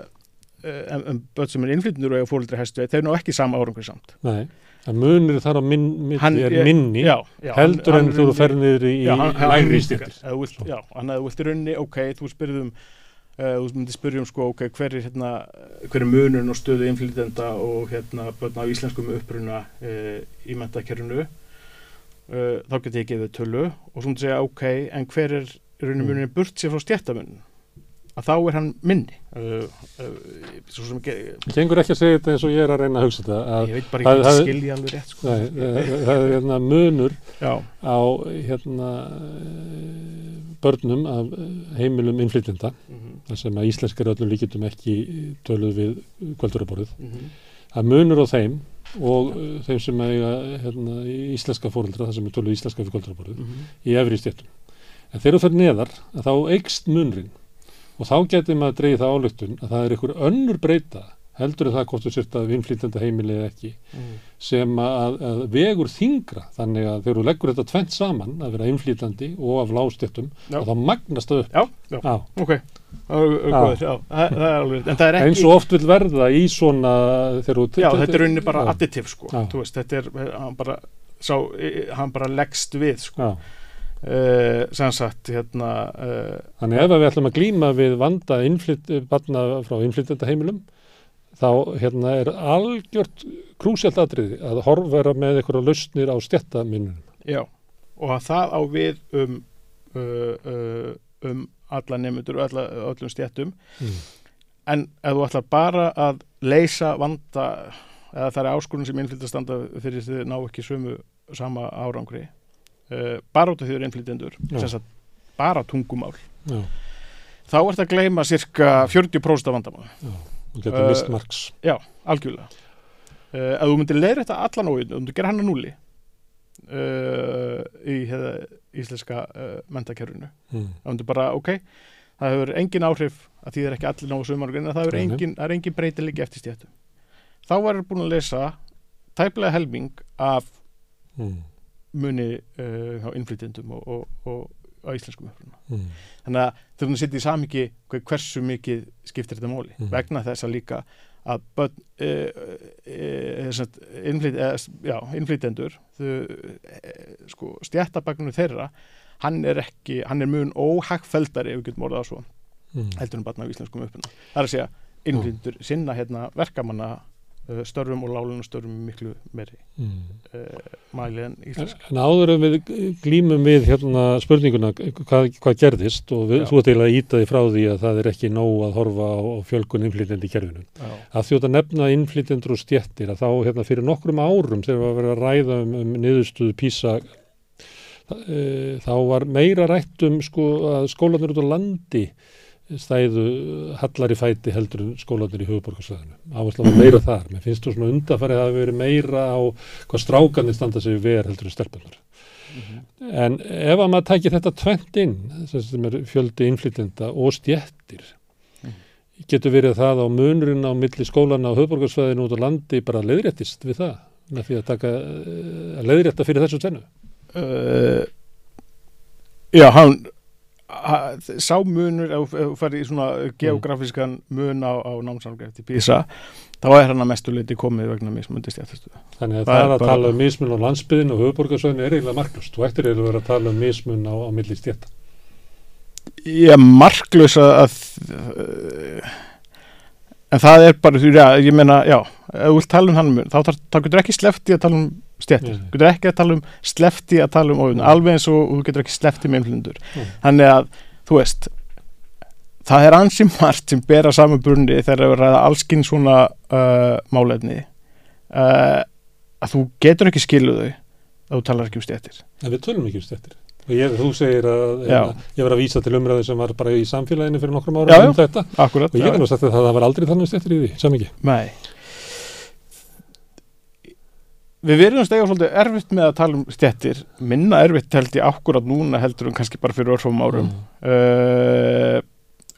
en, en börn sem er innflytjendur og fóreldri hæstu þeir ná ekki sama árangur samt nei. Það munur þar á minn, Hann- milli er minni já, já, heldur hann- en hann þú rauninni- fer niður í, hann- hann- lægri hann- stjættir. Já, hann þú vilt í rauninni, ok, þú spyrðum uh, þú myndir spyrjum sko, ok, hver er hérna, er munurinn og stöðu innflytenda og hérna börn af íslenskum uppruna uh, í mentakerfinu uh, þá get ég gefið tölu og svo myndir segja, ok, en hver er rauninni Mm. burt sér frá stjættamunum að þá er hann minni uh, uh, svo sem ge- Gengur ekki að segja þetta eins og ég er að reyna að hugsa þetta að ég veit bara Það- ekki að skilja alveg rétt sko. Nei, það það er hérna munur já, á hérna börnum af heimilum innflytjenda mhm, þar sem að íslenskar öllum líkitum ekki töluð við kvölduraborðið. mhm, Það munur á þeim og eh, þeim sem eiga hérna, íslenska fóreldra þar sem er töluð íslenska við kvölduraborðið mhm. í efri stjættum. En þegar þú fer neðar að þá eikst munurinn og þá getur maður dreigið það álöktun að það er einhver önnur breyta heldur en það þú sért að innflytjenda heimili eða ekki mhm. sem að, að vegur þingra þannig að þegar þú leggur þetta tvent saman að vera innflýtandi og af lástjættum Já. og þá magnast það upp. Já, já, á, ok. Það er, er alveg en það er ekki eins og oft vil verða í svona þegar þú Já, þetta er rauninni bara additiv sko, þú veist, þetta er hann bara, sá, hann bara leggst við sko, Já, uh, sem sagt, hérna uh, þannig ef við ætlum að glíma við vanda innflyt, barna frá innflytjanda heimilum þá hérna er algjört krúsjalt atriði að horfvera með einhverja lausnir á stjættaminnum já, og að það á við um uh, um alla nefndur og alla, öllum stjættum mm. en ef þú ætlar bara að leysa vanda eða það er áskorun sem innflytjastanda fyrir þið ná ekki sömu sama árangri uh, bara út af því þau eru innflytjendur bara tungumál. Já, þá ert að gleyma cirka 40% af vandamál þú getur Uh, mist margs Já, algjörlega. Uh, að þú myndir leiðir þetta allan óinn þú myndir gera hann að núli uh, í hefða, íslenska uh, mentakerfinu mm. það myndir bara, ok, það hefur engin áhrif að því það er ekki allir náðu sumargrinn það nei. engin, það er engin breytilegi eftir stjættu þá var búin að lesa tæplega helming af Mm. Muni uh, á innflytjendum og, og, og á íslenskum uppruna Mm. þannig að þegar hún setja í samingi hversu mikið skiptir þetta máli Mhm. vegna þess að líka að börn, e, e, innflyt, e, já, innflytjendur þau, e, sko, stjættabagnum þeirra hann er ekki, hann er mun óhagfeldari ef við getum orðað það svo Mm. heldur en barna á íslenskum uppuna það er að segja innflytjendur sinna hérna verkamanna störfum og lálunum störfum í miklu meiri Mm. uh, mæli en íslensk En áður en við glýmum við hérna spurninguna hvað, hvað gerðist og við, þú ert eiginlega að íta því frá því að það er ekki nóg að horfa á, á fjölgun innflytjandi í kerfinu. Að þjóta nefna innflytjendur og stjettir að þá hérna fyrir nokkrum árum þegar við að vera að ræða um, um niðurstuðu PISA e, þá var meira rætt um sko að skólanur út á landi stæðu hallar í fæti heldur en skólanir í höfuborgarsvæðinu. Áherslu var meira þar. Mér finnst þú svona undarfarið að það hafi verið meira á hvað strákanir standa sig ver heldur en stelpunar. Mhm. En ef að maður tækir þetta tvent inn, þess sem er fjöldi innflytjenda og stjettir, Mhm. getur verið það á munurinn á milli skólana á höfborgarsvæðinu út á landi bara leiðréttist við það, með því að taka eh, að leiðrétta fyrir þessu tvennu. uh, já, hann ha, sá munur ef þú færi í svona geografískan mun á, á námsálgæft til PISA þá er hann að mestu leiti komið vegna mismundi stjættastu Þannig að Það það, er að bara- tala um mismun á landsbyðinu og höfborgarsvæðinu er eiginlega marklust. Ættir eiginlega að vera að tala um mismun á, á milli stjetta. ég er marklaus að uh, en það er bara því, já, ég meina, já ef þú vilt tala um hann þá, þarf- þá getur ekki slefti að tala um stjættir, Nei. getur ekki að tala um slefti að tala um óðun, Nei. alveg eins og þú getur ekki slefti með influndur, Nei. þannig að þú veist, það er ansi margt sem bera saman brunni þegar það er að ræða allskinn svona uh, málefni uh, að þú getur ekki skiluð þau að þú talar ekki um stéttir En við tölum ekki um stettir. Og ég, þú segir að Já. að ég var að vísa til umræðu sem var bara í samfélaginu fyrir nokkrum ára um þetta. akkurat Og ég hef nú sagt að það var aldrei þannig stettir í því, samingi. Nei Við verðum stega svolítið erfitt með að tala um stjettir minna erfitt held ég akkurat núna heldur en kannski bara fyrir örfum árum uh,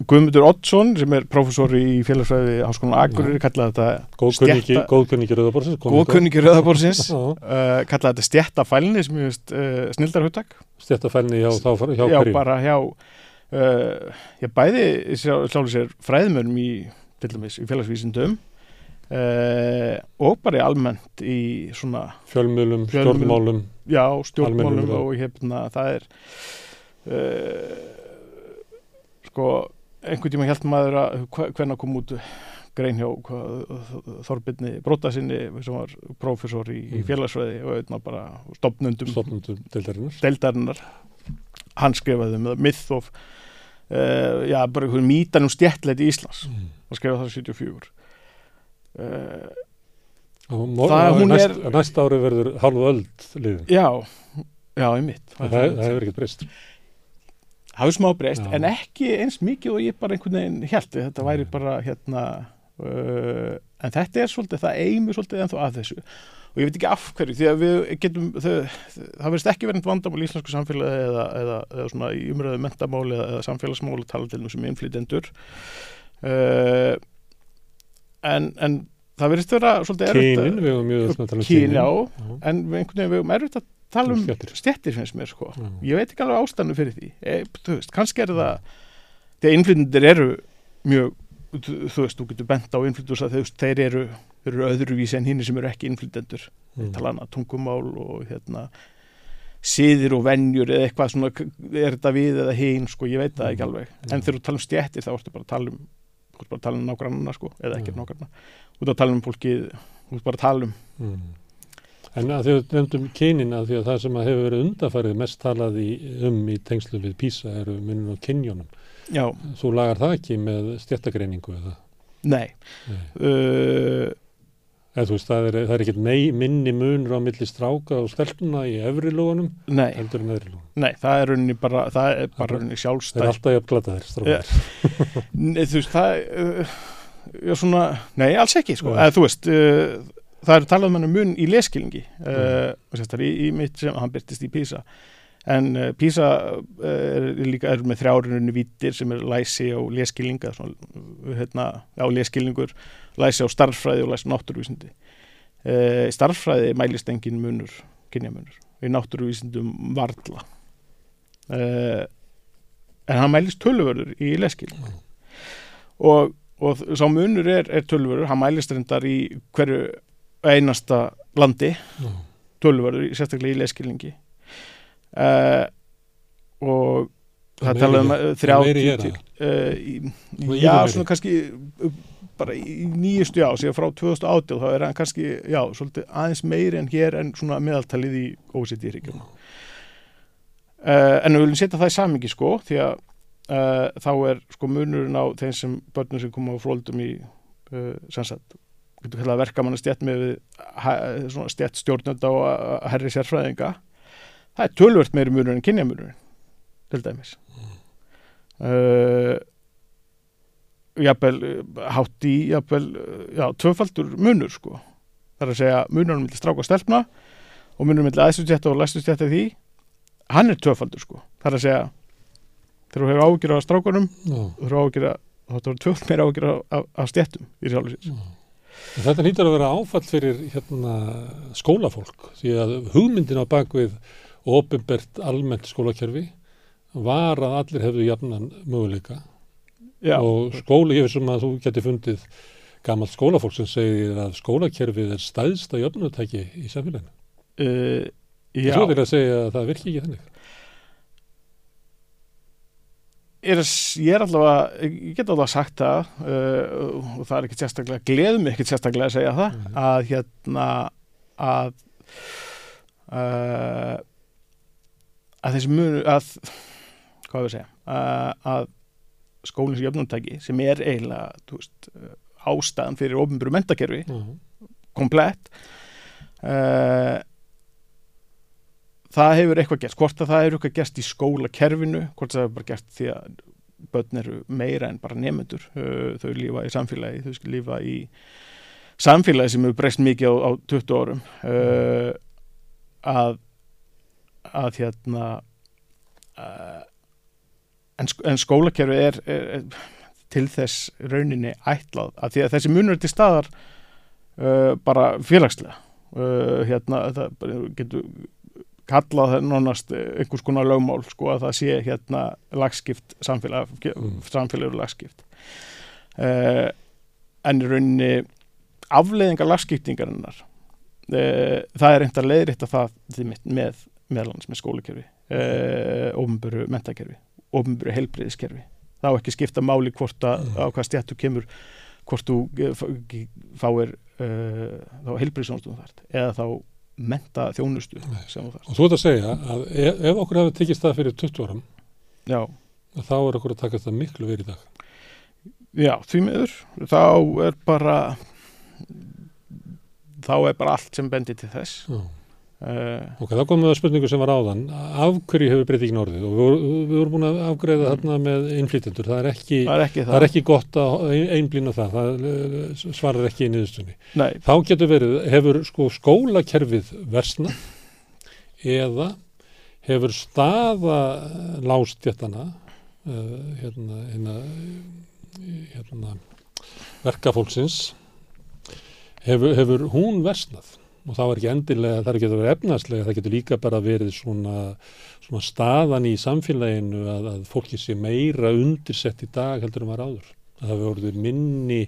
Guðmundur Oddsson sem er prófessor í félagsfræði Háskólan Akureyri kallaði þetta Góðkunningi, Stétta- góðkunningi Já, uh, kallaði þetta stjettafælni sem ég veist uh, snildarhuttak stéttafælni hjá, þá, hjá já, hverjum. bara hjá uh, já, bæði sjálfur sér fræðmönum í til dæmis í félagsvísindum uh, og bara í almennt í svona Fjölmjölum, stjórnmálum. já, stjórnmálum og hérna það er uh, sko einhvern tíma hjælt maður að hvernig kom út grein hjá Þorbirni Brótasinni sem var prófessor í, í Mm. félagsfræði og einna bara stopnundum stofnundum deildarinnar. deildarinnar hann skrifaði með myth of uh, já, bara einhvern mítan um stjættleiti Íslands Mm. hann skrifaði það 74 uh, Og mor- Það- næst, er- næsta ári verður hálfu öld liðin. já, já, einmitt Það, það, það hefur ekkert breyst. Hafði smá breyst, en ekki eins mikið og ég bara einhvern veginn held þetta væri bara hérna uh, en þetta er svolítið, það eimur svolítið ennþá að þessu. Og ég veit ekki af hverju því að við getum, þau, það verðist ekki verið vandamál í íslensku samfélagi eða, eða, eða svona í umröðu mentamáli eða, eða samfélagsmáli tala til þessum innflytendur uh, en, en það verðist vera svolítið erfitt Kynin, við höfum mjög að tala um Kyn, já, en einhvern veginn við höfum erfitt að tala um Stéttir. stjettir finnst mér sko Já. ég veit ekki alveg ástæðinu fyrir því e, þú veist, kannski er það því að innflytundir eru mjög þú þú veist, þú getur bent á innflytundur veist, þeir eru, eru öðruvísi en hinn sem eru ekki innflytundur, Mm. tala hana tungumál og hérna síðir og venjur eða eitthvað svona er þetta við eða hinn, sko, ég veit það ekki Mm. alveg en þegar þú tala um stjettir þá ertu bara að tala um bara að tala um nágrannana sko, eða ekki Mm. Ert að tala um fólki, ert bara að tala um Mm. En að við nefndum kynin að því að það sem að hefur verið undarfærið mest talað í, um í tengslu við PISA eru munum á kynjónum. já, Þú lagar það ekki með stjættagreiningu eða? nei Nei. uh, þú veist, það er, það er ekkert minni munur á milli stráka og stelpuna í efri lógunum nei, nei, það er rauninni bara það er bara er- rauninni Það er sjálfstæð alltaf jafn glata þér strákar. Þú veist, það uh, já, svona, nei, alls ekki sko. Eða þú veist, uh, það er talað um hann mun í leskilningi uh, mm. í, í mitt sem hann byrtist í PISA en uh, PISA uh, er líka er með þrjárunni vittir sem er læsi og leskilninga svona, hérna, já, leskilningur læsi á starffræði og læsi á náttúruvísindi starffræði mælist engin munur, kynjamunur í náttúruvísindum varla uh, en hann mælist tölvörður í leskilning Já. og, og sá munur er, er tölvörður, hann mælist reyndar í hverju einasta landi. Já. tölvörður, sérstaklega í leskilningi uh, og það Meiri- talaði um uh, já, svona kannski uh, bara í nýjustu já, síðan frá 2018 þá er hann kannski, já, svolítið aðeins meiri en hér en svona meðaltalið í OECD-ríkjum uh, en við viljum setja það í samingi sko, því að uh, þá er sko munurinn á þeim sem börnum sem koma á fróldum í uh, sannsagt, getur kallað verkamanna stjætt með stjætt stjórnenda og herri sérfræðinga. Það er tölvört meiri munur en kynjamunurinn til dæmis. Uh, jafnvel hátt í jafnvel, já, tvöfaldur munur sko. Það er að segja munurinn milli stráka og stelpna og munurinn milli aðstustjætta og læstustjætta því hann er tvöfaldur sko. Það er að segja þegar þú hefur ágjur af strákunum þú hefur ágjur af þá þú hefur tvöld meira ágjur af, af stjættum í sjálfur sér En Þetta nýttur að vera áfall fyrir hérna, skólafólk því að hugmyndin á bakvið ofinbert almennt skólakerfi var að allir hefðu jafnan möguleika já, og skóli, ég veist um að þú geti fundið gammalt skólafólk sem segir að skólakerfið er stæðsta jöfnutæki í samfélaginu. uh, Já. Svo vil að segja að það virki ekki þannig. Er, að- ég er allavega ég get allavega sagt það uh, og það er ekki sérstaklega, gleðum ekki sérstaklega að segja það, Mhm. að hérna að uh, að þessi munu að hvað við segja, uh, að skólinn sem jöfnumtæki sem er eiginlega veist, uh, ástæðan fyrir ofnbjörgu mentakerfi Já. komplett uh, það hefur eitthvað gerst hvort að það hefur eitthvað gerst í skólakerfinu hvort það hefur bara gerst því að börn eru meira en bara nefnendur þau lífa í samfélagi þau skal lífa í samfélagi sem hefur breyst mikið á, á 20 árum uh, að að hérna uh, en, en skólakerfi er, er, er til þess rauninni ætlað að því að þessi munur er til staðar uh, bara félagslega hérna það getur kallað nánast einhvers konar lögmál sko að það sé hérna lagskipt samfélag Mm. samfélag eru lagskipt uh, en í rauninni afleiðingar lagskiptingarinnar uh, það er reynd að leiðrétta það með meðlans með skólakerfi uh, ofnböru mentakerfi ofnböru helbriðiskerfi þá ekki skipta máli hvort að Mm. á hvað stjættu kemur hvort þú eh, fáir þá helbriðsjónustum þart eða þá menta þjónustu Og þú ert að segja að ef, ef okkur hefði tekist það fyrir 20 árum já, þá er okkur að taka það miklu verið í dag. já, því miður. Þá er bara þá er bara allt sem bendir til þess. Já. Uh, Ok, þá komum við að spurningu sem var áðan. Af hverju hefur breytingin orðið? Og við, við vorum búin að afgreiða þarna með innflytjendur. Það er ekki, það er ekki það það, er ekki gott að ein- einblína það. Það eh, svarar ekki í niðurstunni. Þá getur verið, hefur sko skólakerfið versna eða hefur staða lástjættana uh, hérna, hérna, hérna verkafólksins hefur, hefur hún versnað og það var ekki endilega, það er ekki að vera efnarslega, það getur líka bara verið svona, svona staðan í samfélaginu að, að fólki sé meira undirsett í dag heldur en var áður. Það hefur orðið minni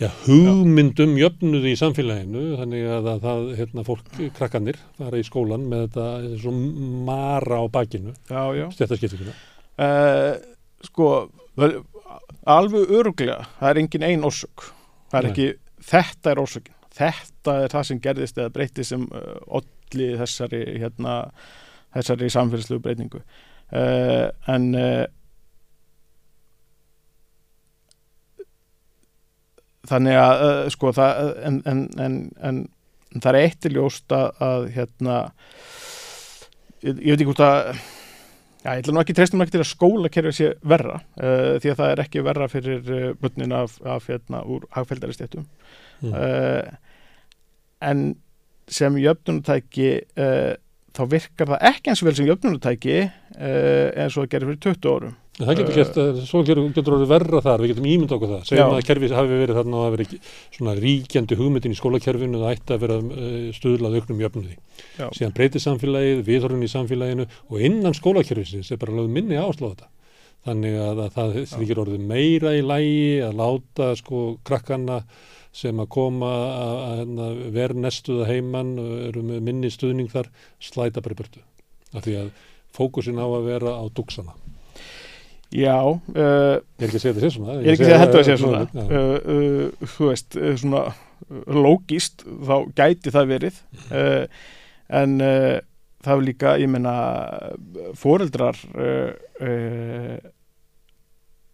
já, hugmynd um jöfnuði í samfélaginu, þannig að, að það, hérna, fólk, krakkanir, fara í skólan með þetta svo mara á bakinu, stjættaskiptinguna. uh, sko vel, alveg öruglega það er engin ein orsök það er Nei. ekki, þetta er orsökin þetta er það sem gerðist eða breytti sem uh, olli þessari hérna, þessari samfélagslegu breytingu. Uh, en uh, þannig að uh, sko það en, en, en, en það er eitt til ljóst að, að hérna ég, ég veit ekki hvort að Já, ég ætla nú ekki treystum ekki til að skólakerfið sé verra uh, því að það er ekki verra fyrir uh, börnin af, af hérna úr hagfældari stéttum Mm. uh, en sem jöfnunutæki uh, þá virkar það ekki eins og vel sem jöfnunutæki uh, eins og það gerir fyrir 20 árum En Það getur gert, svo getur, orðið verra þar, við getum ímynd okkur það. Segjum Já. að kerfið hafi verið þarna verið ekki svona ríkjandi hugmyndin í skólakerfinu, það ætti að vera stuðlað auknum jöfnuði. Já. Síðan breytir samfélagið, viðhorfin í samfélaginu og innan skólakerfisins er bara lögð minni áslá þetta. Þannig að, að það þykir orðið meira í lægi að láta sko krakkana sem að koma að, að vera nestuða heimann eru með minni stuðning þar, slæta bara í burtu. Af því að fókusin á að vera á duksana. Já, uh, Ég er ekki að segja þetta sé svona. ég er ekki að segja að segja svona uh, uh, þú veist, uh, svona uh, lógist, þá gæti það verið uh, en það er líka, ég meina foreldrar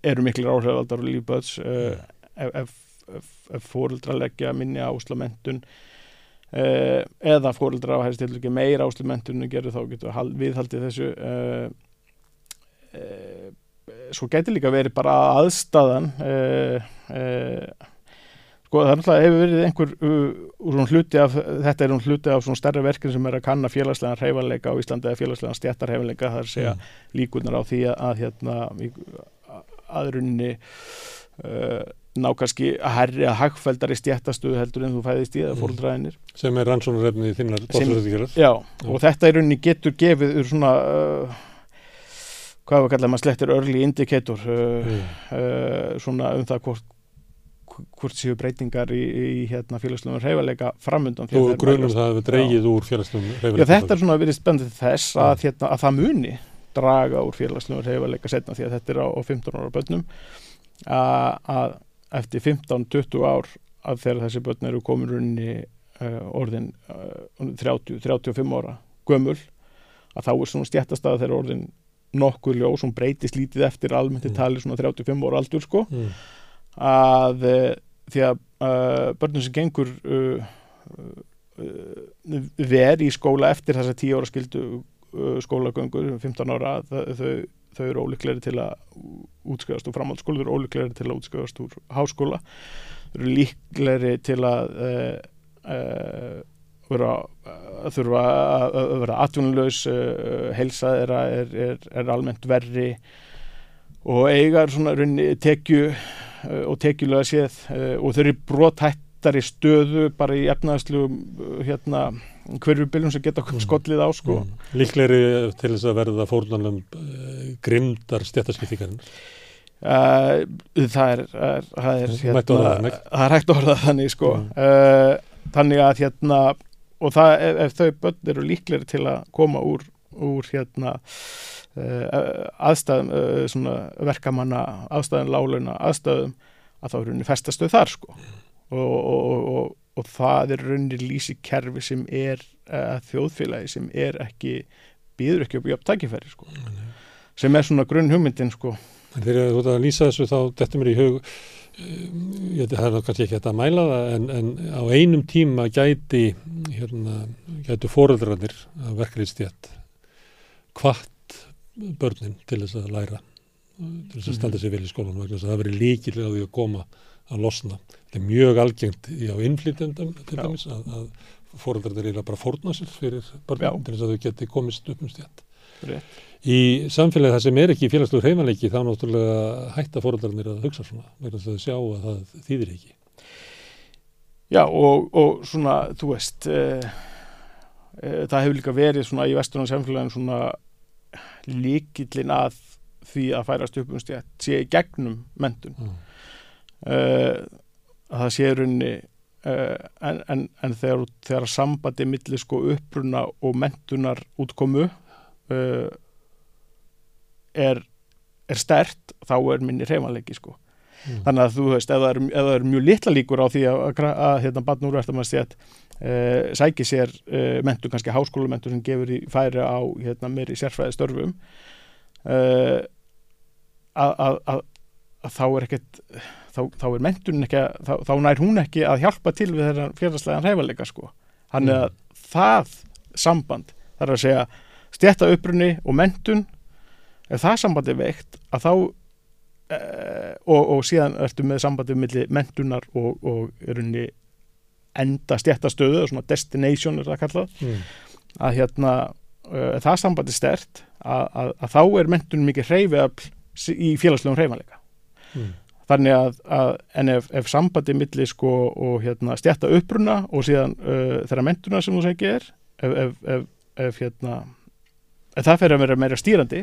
eru miklir áhrifaldar og lífböðs uh, ef, ef, ef, ef foreldrar leggja minni áslamenntun uh, eða foreldrar á hægst til ekki meira áslamenntun en gerur þá getur hal- viðhaldið þessu uh, uh, svo gæti líka verið bara aðstæðan uh, uh, sko það er náttúrulega hefur verið einhver uh, úr hluti af, þetta er svona hluti af svona stærra verkefni sem er að kanna félagslegan reyfanleika á Íslandi eða félagslegan stjættarheyfanleika það er að segja Mm. líkunar á því að, að hérna aðrunni uh, ná kannski að herri að hagfældari stjættastuðu heldur en þú fæðist í eða Mm. fóröldræðinir sem er rannsónarefni þinnar Sem- dótturöðugjörð. Já, og þetta í rauninni getur gefið úr svona uh, hvað við kallar maður slettir early indicator uh, uh, svona um það hvort hvort séu breytingar í, í hérna félagslegum reyfalega framundan Þú grunum það að við dreigið úr félagslegum Já, þetta er svona verið spennið þess að, hérna, að það muni draga úr félagslegum reyfalega setna því að þetta er á, á 15 ára börnum að, eftir 15-20 ár að þegar þessi börn eru komin runni uh, orðin uh, 30-35 ára gömul að þá er svona stjættastað þegar orðin nokkuð ljós, hún breytist lítið eftir almennt í Mm. tali svona 35 ára aldur sko, mm. að því að uh, börnum sem gengur uh, uh, ver í skóla eftir þessa 10 ára skildu skólagöngur, 15 ára þau, þau, eru ólíklegri til að útskrifast úr framhaldsskóla, þau eru ólíklegri til að útskrifast úr háskóla þau eru líklegri til að uh, uh, vera að þurfa að að vera atvinnulegs uh, heilsa þeirra er, er, er almennt verri og eigar svona runni tekju og tekjulega séð og þau eru brothættari stöðu bara í efnaðslegum uh, hérna hverjubiljum sem geta Mm. skollið á sko Mm. líklegri til þess að verða fórnanum uh, grimdar stjættaskiptingarinn Uh, það er, er, það, er Þú mætti orða það er hægt að orða það þannig sko. Mm. uh, þannig að hérna og það ef, ef þau börn eru líklegri til að koma úr, úr hérna uh, aðstæðum uh, svona verkamanna aðstæðum láluna aðstæðum að þá er rauninni festastuð þar sko. Og, og, og, og, og það er rauninni lýsi kerfi sem er uh, þjóðfélagi sem er ekki býður ekki upp í upptækifæri sko sem er svona grunn hugmyndin sko En þegar þú ert að lýsa þessu þá dettur mér í hug um, ég, það er kannski ekki hægt að mæla það en, en á einum tíma gæti hérna, gætu fóreldrarnir að verkefliðstjætt hvart börnin til þess að læra til þess að standa sér vel í skólanum vegna þess að það veri líkilega á því að koma að losna. Þetta er mjög algengt í á innflytjandum til dæmis að, að fóreldrarnir eru bara fórna sér fyrir börnin Já. til þess að þau geti komist upp um stjætt. Rétt. Í samfélagi það sem er ekki félagslegur heimaleiki þá náttúrulega hætta fóröldarnir að hugsa svona að þau sjá að það þýðir ekki. Já og, og svona, þú veist, uh, uh, það hefur líka verið svona í vesturinn samfélagin svona líkillin að því að færast upp um stjætt sé gegnum mentun. Mm. Uh, að það sé uh, en, en, en þegar, þegar sambandi milli sko uppruna og mentunar útkomu uh, er, er stert þá er minni reymanleiki sko. Mm. þannig að þú veist, ef það eru er, er mjög litla líkur á því að, að, að hérna, barn úr eftir maður stjætt uh, sæki sér uh, mentu, kannski háskólumentu sem gefur í færi á hérna, meiri sérfræði störfum uh, að, að, þá er ekkert þá, þá er mentun ekki að, þá, þá nær hún ekki að hjálpa til við þeirra félagslegan hreifalega sko hann er Mm. að það samband þar að segja stjætta upprunni og mentun ef það samband er veikt að þá uh, og, og síðan ertu með sambandið milli mentunar og, og er henni enda stjættastöðu, svona destination er það kallað, Mm. að hérna uh, það sambandi stert að, að, að þá er mentun mikið hreyfiðafl í félagslegum hreyfanleika Mm. þannig að, að en ef, ef sambandi milli sko og hérna stjætta uppruna og síðan uh, þeirra mentuna sem þú segir er ef, ef, ef, ef hérna það fer að vera meira stýrandi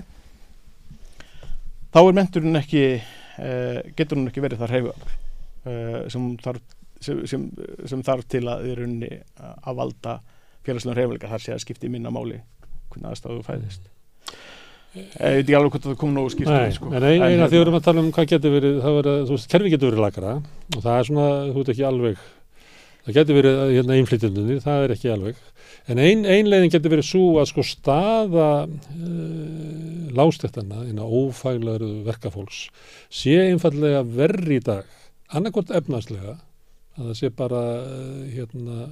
þá er menturinn ekki uh, getur hún ekki verið þar hreyfiðafl uh, sem, þarf, sem, sem, sem þarf til að rauninni uh, að valda félagslegum hreyfanleika þar sé að skipti minna máli hvernig aðstæðu fæðist ég veit ekki alveg hvort það kom nógu skýrt Nei, sko. en ein, eina hérna- því við erum að tala um hvað getur verið, það var að, þú veist, kerfi getur verið lakara og það er svona, þú veit ekki alveg, það getur verið hérna innflytjandunir, það er ekki alveg, en ein, ein leiðin getur verið svo að sko staða uh, lástættana innan ófæglaru verkafólks sé einfallega verri í dag, annarkvort efnarslega, að það sé bara uh, hérna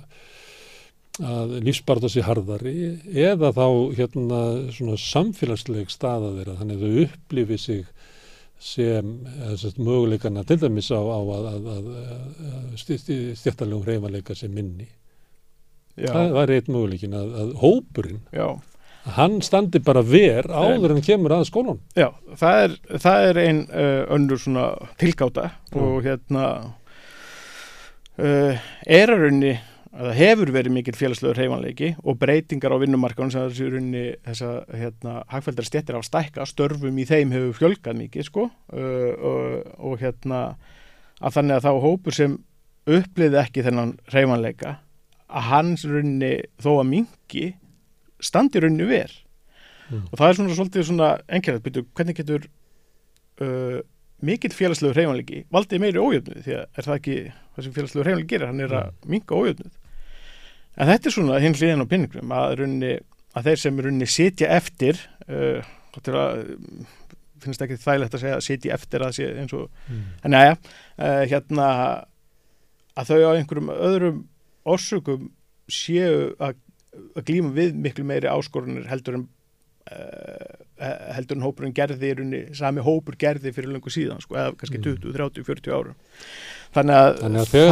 að lífsbarða sér harðari eða þá hérna svona samfélagsleg staða þeirra þannig að þau upplifi sig sem sagt, möguleikana til dæmis á, á að, að, að, stjættalegum reyfaleika sem minni. já, Það var eitt möguleikin að, að hópurinn, já, hann standi bara ver áður en kemur að skólan. já, það er, það er ein uh, önnur svona tilgáta og hérna uh, er að að það hefur verið mikil félagslegur hreyfanleiki og breytingar á vinnumarkaðun sem þessi raunni þessa hérna, hagfældar stjettir á að stækka, störfum í þeim hefur fjölgað mikið sko uh, og, og hérna að þannig að þá hópur sem uppliði ekki þennan hreyfanleika að hans raunni þó að mingi standi raunni ver Mm. og það er svona svolítið svona engjörð, byrju, hvernig getur uh, mikill félagslegu hreyfanleiki valdið meiri ójöfnuð því að er það ekki það sem félagslegu hreyfanleiki gerir, hann er að minka ójöfnuð en þetta er svona hinn hliðin á pinningum að, runni, að þeir sem runni sitja eftir uh, að finnst ekki þægilegt að segja sitja eftir að sé eins og Mm. en neða, uh, hérna að þau á einhverjum öðrum orsökum séu að, að glíma við miklu meiri áskorunir heldur en heldur en hópurinn gerði í runni, sami hópur gerði fyrir löngu síðan, sko, eða kannski Mm. 20, 30, 40 árum. Þannig að, Þannig að þegar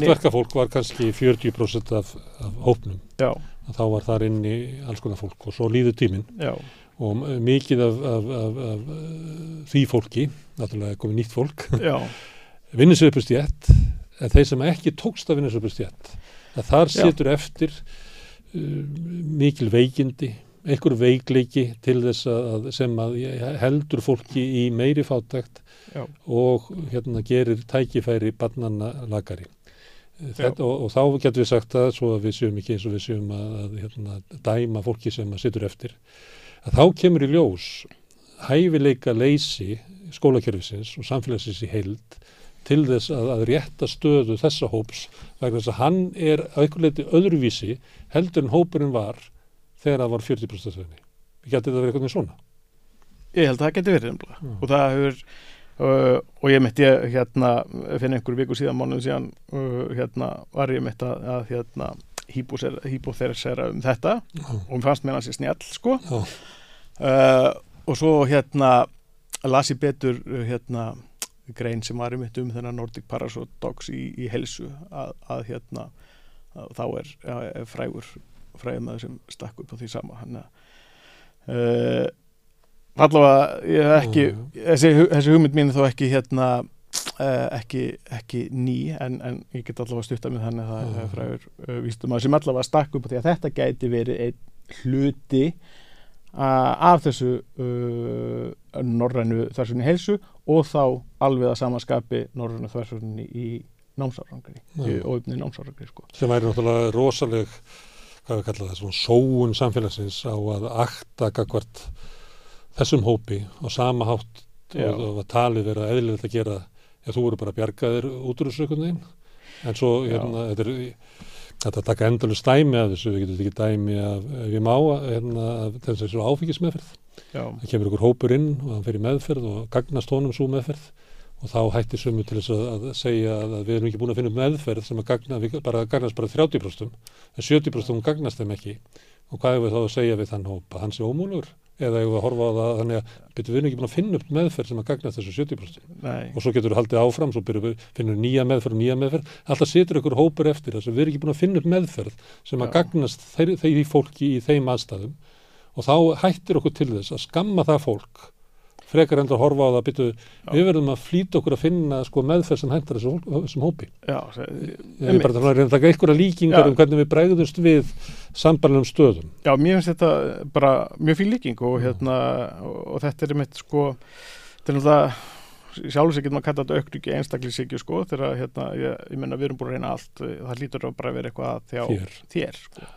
rauninni- verkafólk var kannski 40% af, af hópnum, já, þá var þar inni alls konar fólk og svo líður tíminn. Og mikið af, af, af, uh, því fólki, náttúrulega komið nýtt fólk, upp í stjætt, en þeir sem ekki tókst að upp í að þar Já. situr eftir uh, mikil veikindi, einhver veikleiki til þess að, að sem að heldur fólki í meiri fátækt já, og hérna gerir tækifæri barnanna lagari. Þetta, og, og þá getum við sagt það svo að við séum ekki eins og við séum að, að hérna, dæma fólki sem að situr eftir að þá kemur í ljós hæfileika leysi skólakerfisins og samfélagsins í heild til þess að, að rétta stöðu þessa hóps vegna þess að hann er að leiti öðruvísi heldur en hópurinn var þegar það var 40% stöðunni. Við getum þetta verið eitthvað svona. ég held að það geti verið nefnilega. Já. og það hefur uh, og ég mitt ég hérna fyrir einhverju viku síðan mánuðum síðan uh, hérna var ég mitt að, að hérna hýpoþerisera um þetta Já, og mér fannst mér hans í snjall sko já, uh, og svo hérna las ég betur uh, hérna grein sem var um um þennan Nordic Paradox í, í helsu að, að hérna að þá er, er frægur frægur maður sem stakk upp á því sama hann að uh, allavega ég hef ekki Já, þessi, þessi hugmynd mín er þó ekki hérna uh, ekki, ekki ný en, en ég get allavega stutta með þannig að það Já. er frægur uh, vístum að sem allavega stakk upp á því að þetta gæti verið einn hluti af þessu norrænu þversunni heilsu og þá alveg að samaskapi norrænu þversunni í námsárangri og uppnið námsárangri sko. sem væri náttúrulega rosaleg hvað við kalla það, svona sóun samfélagsins á að akta gagvart þessum hópi og sama hátt Já. og, að talið vera eðlilegt að gera ef þú voru bara bjargaðir út úr þessu einhvern veginn. En svo hérna, þetta er þetta að taka endalust dæmi af þessu, við getum ekki dæmi af, ég má, hérna, þessu áfengismeðferð, það kemur ykkur hópur inn og hann fer í meðferð og gagnast honum svo meðferð og þá hætti sumu til þess að, að segja að, við erum ekki búin að finna meðferð sem að gagna, við bara gagnast bara 30% en 70% hún gagnast þeim ekki. Og hvað er við þá að segja við þann hópa hann sé ómúlur? Eða ég að horfa á það þannig að betur við erum ekki búin að finna upp meðferð sem að gagnast þessu 70% nei, og svo getur við haldið áfram, svo byrjum við finnum við nýja meðferð og nýja meðferð, alltaf situr ykkur hópur eftir þess að við erum ekki búin að finna upp meðferð sem að Já. gagnast þeir, þeir fólki í þeim aðstæðum. Og þá hættir okkur til þess að skamma það fólk frekar endur að horfa á það að byrju, við verðum að flýta okkur að finna sko, meðferð sem hendur þessum hópi. já, Ég er bara að reyna að taka einhverja líkingar Já. um hvernig við bregðumst við sambarlegum stöðum. Já, mér finnst þetta bara mjög fín líking og hérna og, þetta er mitt sko náttúrulega sjálfur sig getur maður að kalla þetta aukningi einstaklisíkju sko þegar hérna, ég, ég menna við erum búin að reyna allt það lítur að bara vera eitthvað að þjá Hér. þér sko.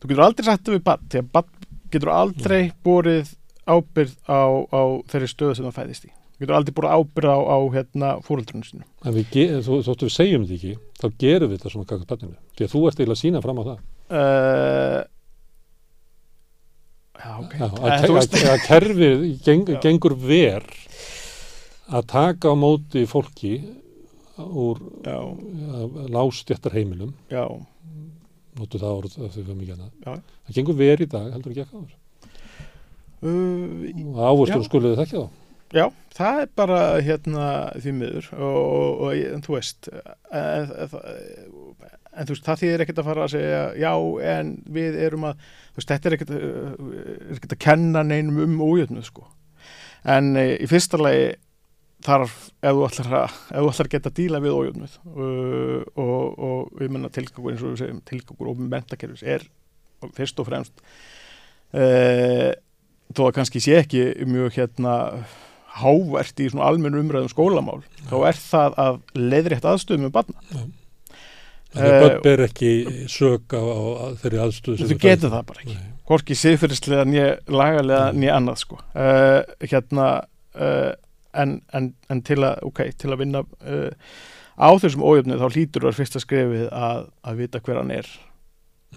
Þú getur aldrei það við bann því að bann getur aldrei borið ábyrð á, á þeirri stöðu sem það fæðist í. Þú getur aldrei borið ábyrð á, á hérna fóreldrunum sinu. En við, þó, þóttu við segjum þetta ekki, þá gerum við þetta svona kakast banninu. Því að þú ert eiginlega að sína fram á það. Uh, já, ok. Já, að, þú að, veist- að kerfið geng, gengur ver að taka á móti fólki úr lástjættar heimilum já, notu það orð af því við mikið annað það gengur ver í dag, heldur ekki ekki áður uh, Já. skuliði þekkja þá? Já, það er bara hérna því miður. Og, og, og en þú veist en, en, en þú veist það þýðir ekkert að fara að segja já en við erum að þú veist þetta er ekkert, ekkert að kenna neinum um ójöfnuð sko. En e, í fyrsta lagi þarf ef þú ætlar að, ef þú ætlar að geta að díla við ójöfnuð og, og við menna tilgangur eins og við segjum tilgangur og mentakerfis er fyrst og fremst uh, þó að kannski sé ekki mjög hérna hávært í svona almennu umræðum skólamál þá er það að leiðrétt aðstöðum með barna. þannig að Eh, börn ber ekki sök á, á þeirri aðstöðu Þú getur það bara ekki. Nei. Hvorki siðfyrirslega nýja lagalega nýja annað sko. Uh, hérna uh, en, en, en til að, ok, til að vinna uh, á þessum ójöfnu þá hlýtur það fyrsta skrefið að, að vita hver hann er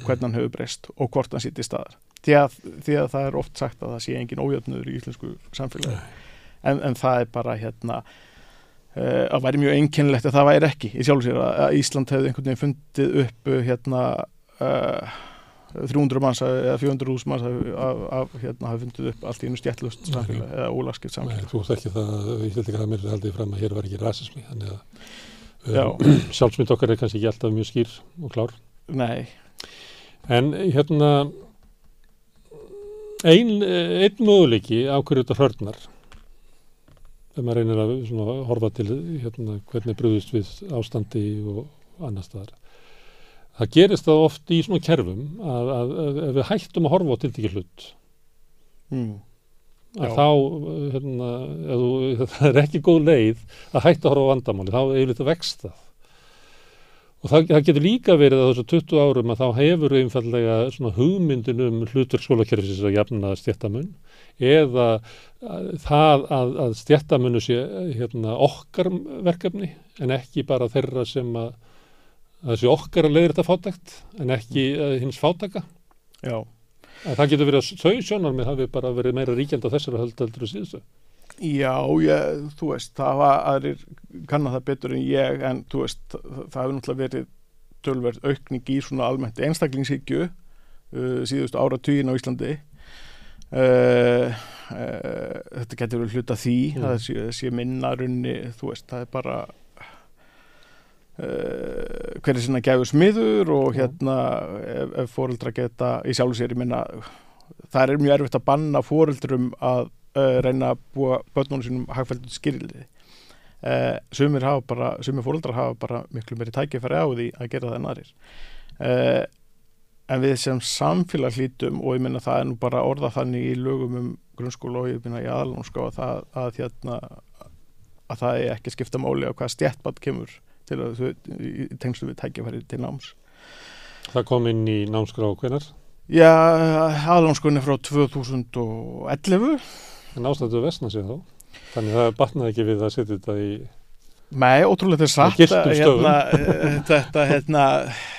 hvernig hann hefur breyst og hvort hann sitt í staðar. Því að, því að það er oft sagt að það sé engin ójöfnur í íslensku samfélagi. En, en það er bara hérna uh, að væri mjög einkennilegt að það væri ekki í sjálf sér að Ísland hefði einhvern veginn fundið upp uh, hérna uh, 300 manns eða 400 hús manns að hérna hafi fundið upp allt í einu stjættlust samfélag eða ólaskipt samfélag. Þú ekki það, ég held ekki að mér er haldið fram að hér var ekki rasismi þannig að um, sjálfsmynd okkar er kannski ekki alltaf mjög skýr og klár. Nei. En hérna einn ein möguleiki ákveður þetta hörnar þegar maður reynir að svona, horfa til hérna, hvernig brúðist við ástandi og annar staðar það gerist það oft í svona kerfum að, að, að ef við hættum að horfa á tiltekki hlut mm. að Já. þá hérna, þú, það er ekki góð leið að hætta að horfa á vandamáli, þá er þetta vext það og það, það getur líka verið að þessu 20 árum að þá hefur einfallega svona hugmyndin um hlutur skólakerfisins að jafna stjættamun eða það að, að stjættamunnu sé hérna, okkar verkefni en ekki bara þeirra sem að þessi okkar að leiðir þetta fátækt en ekki uh, hins fátæka. Já. Að Það getur verið að þau sjónar með hafi bara verið meira ríkjald á þessari höldeldur og síðustu Já, ég, þú veist það var aðrir kannan það betur en ég en þú veist, það hefur náttúrulega verið tölverð aukning í svona almennt einstaklingshyggju uh, síðustu áratugin á Íslandi uh, uh, þetta getur verið hluta því mm. það sé, sé minnarunni, þú veist, það er bara Uh, hver er sinna gefur smiður og hérna ef, ef fóreldra geta í sjálf sér, ég minna það er mjög erfitt að banna fóreldrum að uh, reyna að búa börnunum sínum hagfældur skýrliði uh, sumir hafa bara, sumir fóreldrar hafa bara miklu meiri tækifæri á því að gera það en aðrir en við sem samfélag hlítum og ég minna það er nú bara orða þannig í lögum um grunnskóla og ég minna í aðlunskó að, að, að, hérna, að það er ekki skipta máli á hvað stjættbatt kemur til að þau í tengslu við tækjafæri til náms. Það kom inn í námskrá hvernar? Já, aðlámskunni frá 2011. En ástættu vestna sér þá? Þannig það batnaði ekki við að setja þetta í... Nei, ótrúlega þetta er satt hérna, eh, þetta, hérna,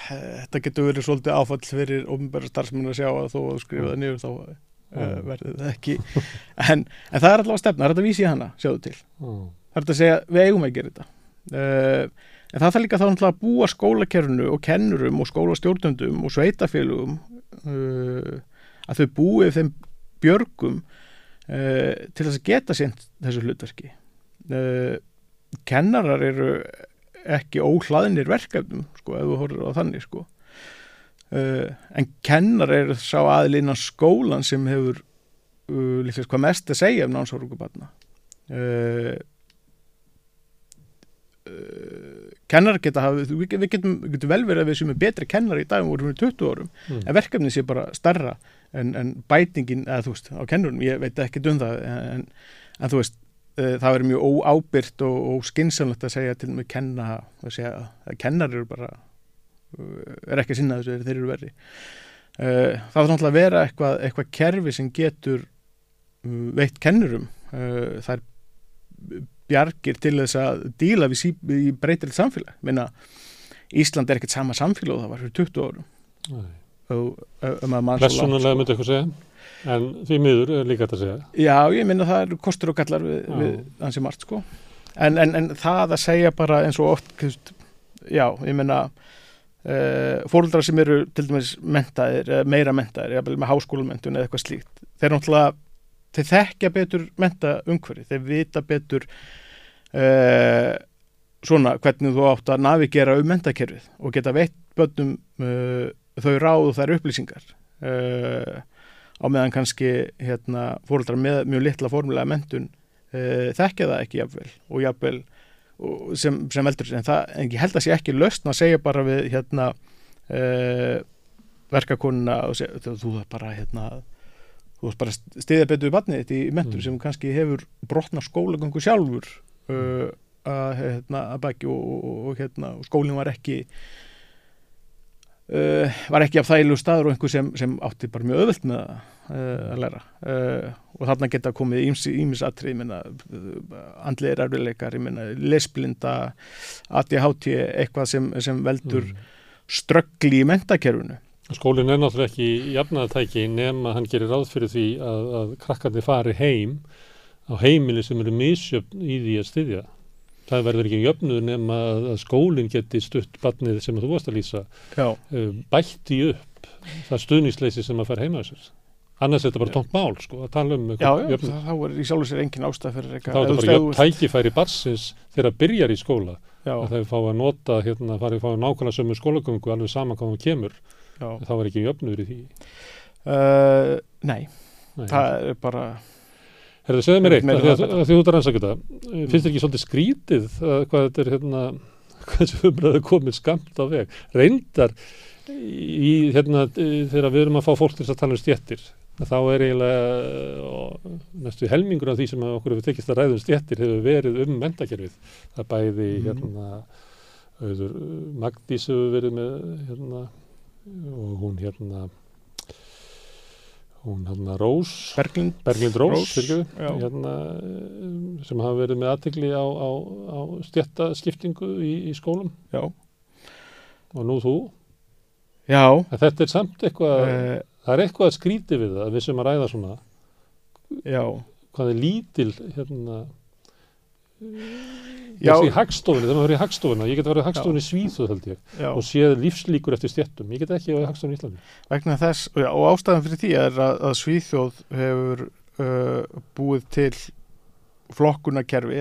þetta getur verið svolítið áfall fyrir ofnbæra starfsmenn að sjá að þó að skrifa það niður þá uh, verður það ekki. En, en það er allavega stefna, það er þetta að vísi hana sjáðu til, mm. það er þetta að segja við eigum að gera þetta. Uh, En það þarf líka þá að búa skólakerfinu og kennurum og skólastjórnundum og sveitafélugum uh, að þau búið þeim björgum uh, til þess að geta sent þessu hlutverki. Uh, kennarar eru ekki óhlaðinir verkefnum, sko, ef þú horfður á þannig, sko. Uh, en kennar eru sá aðlína skólan sem hefur uh, líklega hvað mest að segja um námsórúkubarna. Uh, uh, kennar geta við, við getum, getum vel verið að við sem er betri kennar í dag vorum við 20 árum, mm. en verkefnið sé bara starra en, en bætingin eða þú veist, á kennurum, ég veit ekki um það en, en þú veist uh, það verður mjög óábyrt og, og skinsamlegt að segja til og með kenna að segja að kennar eru bara uh, er ekki að sinna þessu, þeir eru verri. Uh, það þarf náttúrulega að vera eitthvað, eitthvað kerfi sem getur veitt kennurum. Það er bjargir til þess að díla við sí, breytilegt samfélag. Minna, Ísland er ekkert sama samfélag og það var fyrir 20 árum Personulega myndi eitthvað segja. En því miður er líka þetta að segja. Já, ég minna það eru kostur og gallar við, við hansi margt sko. En, en, en það að segja bara eins og oft já, ég minna uh, eh, fóröldrar sem eru til dæmis mentaðir, meira mentaðir með háskólumentun eða eitthvað slíkt þeir náttúrulega þeir þekkja betur menta umhverfi, þeir vita betur uh, svona hvernig þú átt að navigera um mentakerfið og geta veitt bönnum uh, þau ráðu þær upplýsingar. Uh, á meðan kannski hérna, fóröldrar með mjög litla formulega mentun þekkja það ekki jafnvel og jafnvel og sem, sem eldur en það en ég held að sé ekki löst að segja bara við hérna verkakonuna og segja, þú er bara hérna þú veist bara stiðja betur við barnið þetta í mentur mm. sem kannski hefur brotna skólagangu sjálfur uh, að, hérna, að baki og, og, og, hérna, og skólinn var ekki uh, var ekki af þæglu staður og einhver sem, sem átti bara mjög öðvöld með að, uh, að læra uh, og þarna geta komið ímisatrið andleir erfileikar lesblinda ADHD eitthvað sem, sem veldur mm. ströggli í mentakerfunu Skólinn er náttúrulega ekki jafnaðatæki nema hann gerir ráð fyrir því að, að krakkandi fari heim á heimili sem eru misjöfn í því að styðja. Það verður ekki jöfnuð nema að, skólinn geti stutt barnið sem þú varst að lýsa Já, uh, bætti upp það stuðningsleysi sem að fara heima þessar. Annars er þetta bara tómt mál, sko, að tala um já, já jöfnuð. það, þá er í sjálfu sér engin ástæð fyrir Þá er þetta bara jöfn tækifæri barsins þegar það byrjar í skóla. Já, Að þau fá að nota, hérna, farið að fá nákvæmlega sömu skólagöngu alveg saman hvað hún kemur. já Þá er ekki jöfnuður í því. uh, Nei, Nei. það er bara Herðu, segðu mér eitt, því að, þú ert að rannsaka þetta. Finnst þér ekki svolítið skrítið að, hvað þetta er hérna, hvað þessu umræðu komið skamt á veg? Reyndar í, hérna, í- þegar við erum að fá fólk til að tala um stjettir, að þá er eiginlega og, næstu helmingur af því sem okkur hefur tekist að ræða um stjettir hefur verið um mentakerfið. Það bæði, Mhm. hérna, auður, Magdís hefur verið með, hérna, og hún, hérna, hún, hérna, Rós, Berglind. Berglind Rós, Rós, já. hérna, um, sem hafa verið með aðtegli á, á, á stjættaskiptingu í, í skólum. Já, og nú þú. já. En þetta er samt eitthvað, uh, það er eitthvað að skríti við það, við sem að ræða svona, Já, hvað er lítil, hérna, já, þessi í hagstofunni, þegar maður verið í hagstofuna, ég get verið í hagstofunni í Svíþjóð held ég, já. og séð lífslíkur eftir stjættum, ég get ekki á hagstofunni í Íslandi. vegna þess já, og ástæðan fyrir því er að, að Svíþjóð hefur uh, búið til flokkunarkerfi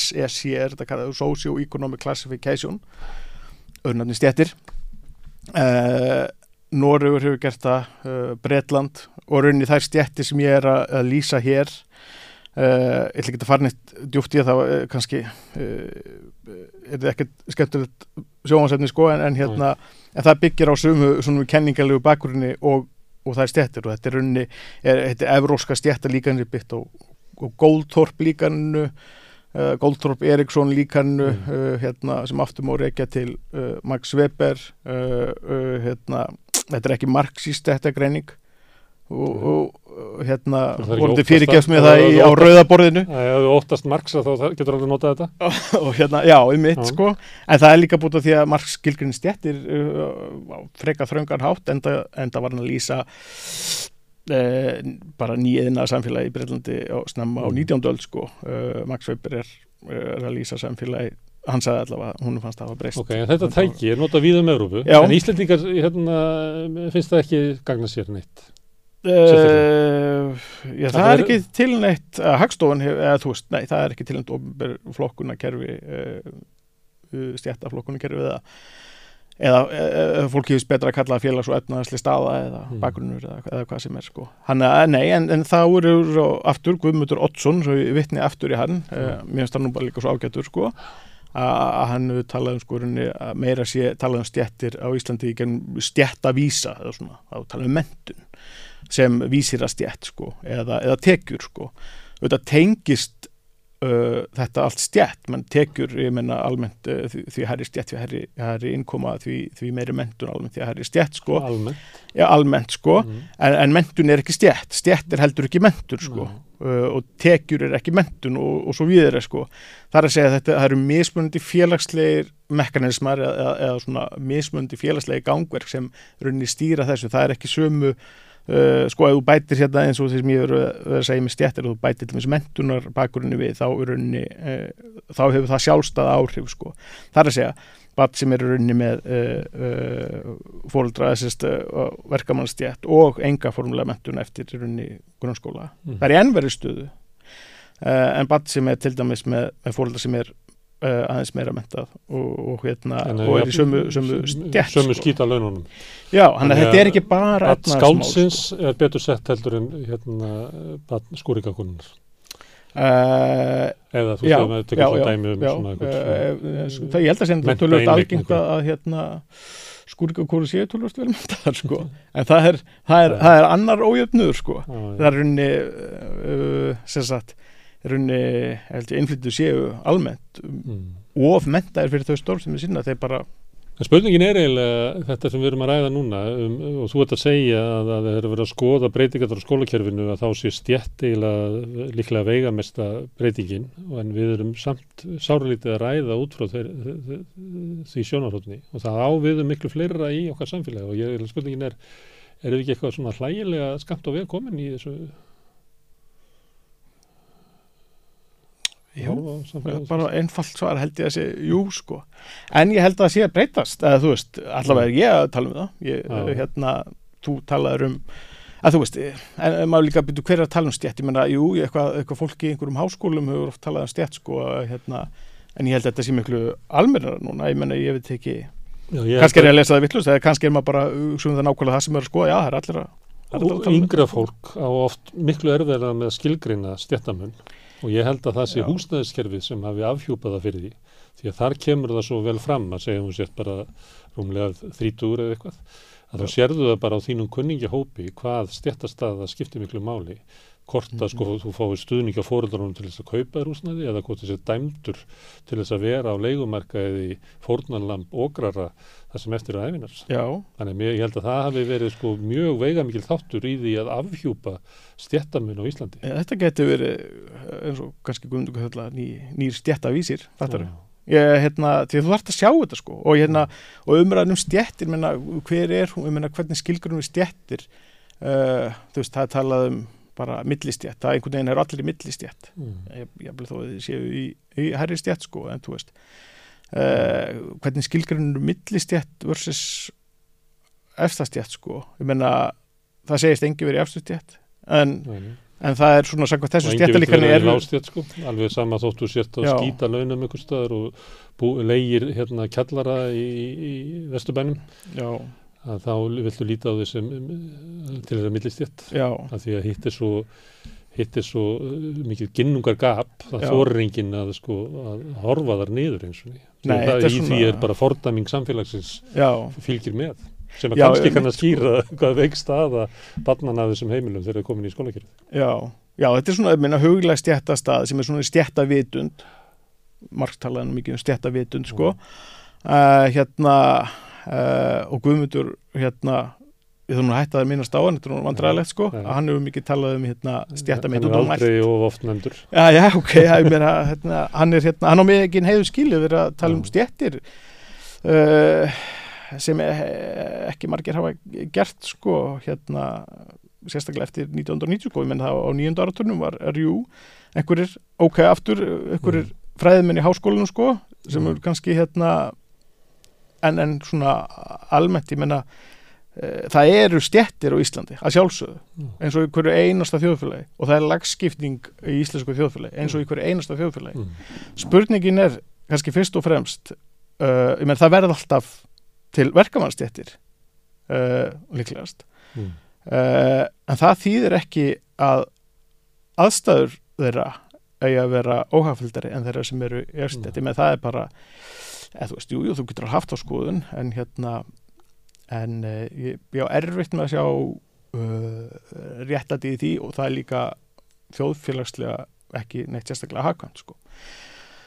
SEC er þetta kallað Socio-Economic Classification öðrunarni stjættir uh, Noregur hefur gert það uh, Bretland og rauninni þær stjættir sem ég er að, að lýsa hér uh, ég ætla ekki að fara neitt djúpt í það uh, kannski uh, er þetta ekkert skemmtilegt sjónvarsefni sko en, en hérna en það byggir á sumu svona kenningalegu bakgrunni og, og það er stjættir og þetta er rauninni, er, þetta er evróska stjættar líkanir byggt á, líkaninu uh, Goldthorp Eriksson líkaninu Mm. hérna, sem aftur má reykja til Max Weber hérna, þetta er ekki marxist þetta greining og, Mm. og hérna Það er ekki voruði óttast fyrirgefs það. með Það það í, á rauðaborðinu Það er óttast Marx að þá getur alveg notað þetta. og hérna, já, um mitt Já. sko en það er líka búin því að Marx skilgrinn stjættir uh, á freka þröngan hátt enda, enda var hann að lýsa uh, bara nýiðina samfélagi í Breitlandi á snemma á Mm. 19. öld sko uh, Max Weber er, er að lýsa samfélagi hann sagði allavega, hún fannst það að hafa breyst Ok, en þetta tæki er notað víða um Európu, en Íslendingar hérna, finnst það ekki gagna sér neitt. Uh, já, það Það er ekki tilnætt að hagstofan, hef, eða þú veist, nei, það er ekki tilnætt ofnber flokkunarkerfi uh, uh, stjættaflokkunarkerfi eða eða uh, fólk hefur betra að kalla félags- og efnaðasli staða eða Mm. bakgrunnur eða, eða hvað sem er sko. Hann að, nei, en, en það voru aftur Guðmundur Oddsson, svo ég vitni aftur í hann, uh, mér finnst það nú bara líka svo ágætur sko, að að hann hefur talað um skorinni að meira sé talað um stjættir á Íslandi í stjættavísa eða svona, að tala um mentun sem vísir að stjætt sko, eða, eða tekjur sko. Þetta tengist uh, þetta allt stjætt, menn tekjur, ég menna almennt uh, því, því herri stjætt, því herri, herri innkoma, því, því meiri mentun almennt, því herri stjætt sko, Almennt. já, almennt sko, Mm. en, en mentun er ekki stjætt, stjætt er heldur ekki mentur sko, Nei. uh, og tekjur er ekki mentun og, og svo við er sko. Það er að segja að þetta, það eru mismunandi félagslegir mekanismar eða, eða, svona mismunandi félagslegir gangverk sem runni stýra þessu, það er ekki sömu uh, sko ef þú bætir hérna eins og því sem ég verið verið að segja með stjættir, ef þú bætir til þessu mentunar bakgrunni við, þá er runni uh, þá hefur það sjálfstæða áhrif sko. Það er að segja, bat sem er runni með uh, uh, uh, verkamannstjætt og enga formulega mentun eftir runni grunnskóla. Mm. Það er í uh, en bat sem er til dæmis með, með fóreldra sem er aðeins meira mentað og, og, hérna, En og er í sömu, sömu stjætt Sömu sko. skýta laununum. Já, hann Þannig að þetta er ekki bara Að skálsins er betur sett heldur en hérna, skúrikakunnur. Uh, Eða þú séum að já, tekja svona dæmi um já, svona einhvern svona- uh, uh, það ég held að sem þetta tölvöld einleik algengt að hérna skúrika og kóru séu tölvöld vel mentaðar sko. en það er, það, er, það er annar ójöfnuður sko. Það er runni uh, sem sagt runni, held ég, innflyttu séu almennt Mm. of mentaðir fyrir þau stórf sem við sinna þeir bara En spurningin er eiginlega þetta sem við erum að ræða núna um, og þú ert að segja að það er að vera að skoða breytingar á skólakerfinu að þá sé stjætt eiginlega líklega veigamesta breytingin en við erum samt sárlítið að ræða út frá þeir, þeir, því sjónarhóttni og það á við um miklu fleira í okkar samfélagi og ég, spurningin er, er við ekki eitthvað svona hlægilega skamt á vegkomin í þessu Jú, bara einfalt svar held ég að sé, jú sko. En ég held að það sé að breytast eða þú veist, allavega er ég að tala um það. Ég, hérna, þú talaður um að þú veist, en maður líka byrju hver að tala um stjætt, ég menna, jú, eitthvað, eitthvað fólki í einhverjum háskólum hefur oft talað um stjætt sko, hérna, en ég held að þetta sé miklu almennar núna, ég menna, ég veit ekki Já, kannski er ég að lesa það vittlust, eða kannski er maður bara um það nákvæmlega það sem er að skoða, já, það er allir að, að og um yngra fólk á oft miklu erfiðlega með skilgreina stjættamun og ég held að það sé húsnæðiskerfið sem hafi afhjúpaða fyrir því. Því að þar kemur það svo vel fram að segja hún sétt bara rúmlega þrítúr eða eitthvað að þá sérðu það bara á þínum kunningahópi hvað stjættastaða skiptir miklu máli hvort að sko mm -hmm. þú fáið stuðning á fóröldunum til þess að kaupa þér húsnæði eða hvort þessi dæmdur til þess að vera á leikumarka eða í fórnanlamp ograra það sem eftir að efinars. Þannig að ég held að það hafi verið sko mjög veigamikil þáttur í því að afhjúpa stjættamun á Íslandi. Ja, þetta getur verið eins og kannski guðmundu hvað ný, nýr stjættavísir, fattar þau? Ég, hérna, því þú þarfst að sjá þetta sko og, hérna, og umræðin um stjættir menna, hver er menna, hvernig skilgur við stjættir uh, þú veist, það er talað um bara millistjætt, það einhvern veginn er allir í millistjætt mm. ég, vil þó að þið séu í, í herri stjætt sko, en þú veist. Uh, hvernig skilgrunur millistjætt versus efstastjætt sko, ég menna það segist engi verið efstastjætt en, mm. en það er svona sagt, þessu stjættalíkan er lástjætt sko, alveg sama þóttu sért að skýta launum ykkur staðar og bú, leigir hérna kjallara í, í Vesturbænum. Já að þá viltu líta á þessum til þess að millistjött að því að hitt er svo hitt er svo uh, mikið ginnungar gap að þorringin að sko að horfa þar niður eins og Nei, það í svona... því er bara fordaming samfélagsins Já. fylgir með sem að Já, kannski kann að skýra hvað veikst aða barnan að þessum heimilum þegar það er komin í skólakjörðu. Já, Já, þetta er svona minna huglega stjættastað sem er svona stjættavitund marktalaðan mikið um stjættavitund sko. Uh, hérna uh, og Guðmundur hérna við þurfum að hætta það að minnast á hann, þetta er náttúrulega vandræðilegt sko, ja. hann hefur mikið talað um hérna, dómælt. Hann er aldrei og oft nefndur. Já, já, ok, meina, hérna, hann er hérna, hann á mig ekki heiðu skilu við að tala um stjættir uh, sem ekki margir hafa gert sko, hérna, sérstaklega eftir 1990 sko, ég menn það á nýjönda áraturnum var RU, einhverjir, ok, aftur, einhverjir mm. fræðmenn í háskólinu sko, sem mm. eru kannski hérna en, en svona almennt, ég menna e, það eru stjettir á Íslandi að sjálfsögðu, mm. eins og í hverju einasta þjóðfélagi og það er lagskipning í íslensku þjóðfélagi, eins og í hverju einasta þjóðfélagi mm. spurningin er kannski fyrst og fremst uh, ég menn það verður alltaf til verkamannstjettir uh, líklegast mm. uh, en það þýðir ekki að aðstæður þeirra eigi að vera óhagfildari en þeirra sem eru í eftir, með það er bara eða þú veist, jú, jú, þú getur haft á skoðun en hérna en uh, ég, ég á erfitt með að sjá uh, réttandi í því og það er líka þjóðfélagslega ekki neitt sérstaklega hagkvæmt sko.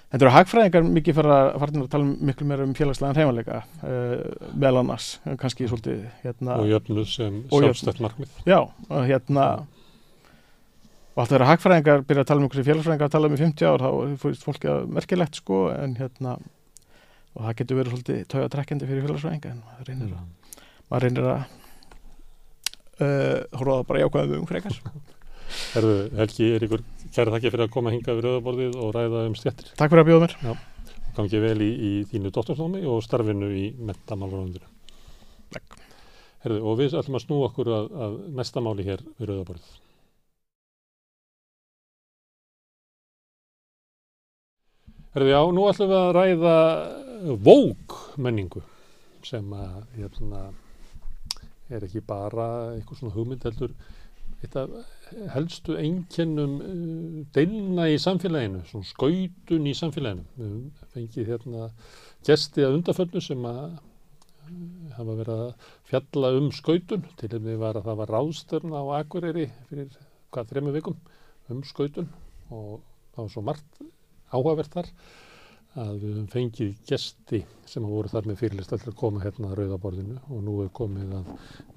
Þetta eru hagfræðingar mikið fyrir að fara að tala miklu meira um félagslega heimleika uh, meðal annars, kannski svolítið hérna, og jöfnuð sem sjálfstætt markmið Já, hérna og alltaf eru hagfræðingar byrja að tala um einhversi félagsfræðingar að tala um í 50 ár, þá fórst fólki að merkilegt sko, en hérna og það getur verið svolítið tója trekkjandi fyrir félagsfræðinga en maður reynir að, mm. maður reynir að uh, horfa bara jákvæðum um frekar. Herðu, Helgi, ykkur kæra þakki fyrir að koma hinga við rauðaborðið og ræða um stjættir Takk fyrir að bjóða mér. Já, Gangi vel í, í þínu dóttorsnámi og starfinu í metamálvaröndinu Takk. Herðu, og við ætlum að snú okkur að, að næsta máli hér við rauðaborðið. Herðu, já, nú ætlum við að ræða vók menningu sem að hérna, er ekki bara eitthvað svona hugmynd heldur helstu einkennum uh, deilna í samfélaginu svona skautun í samfélaginu. Við fengið hérna gesti að undaföldu sem að uh, hafa verið að fjalla um skautun. Til var að það var ráðstörn á Akureyri fyrir hvað þrejum vikum um skautun og það var svo margt áhugavert þar að við höfum fengið gesti sem hafa voru þar með fyrirlist allir að koma hérna að rauðaborðinu og nú er komið að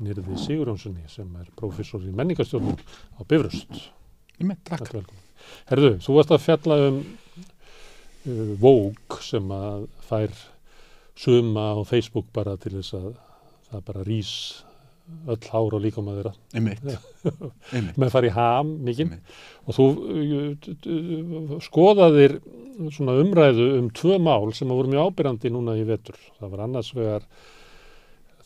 Nýrði Sigurjónssoni sem er prófessor í menningastjórnum á Bifröst. Einmitt, takk. Er. Herðu, þú varst að fjalla um uh, Vogue sem að fær suma á Facebook bara til þess að það bara rís öll hár og líkam að þeirra. Einmitt. Með fara í ham Einmitt. og þú skoðaðir svona umræðu um tvö mál sem að voru mjög ábyrjandi núna í vetur. Það var annars vegar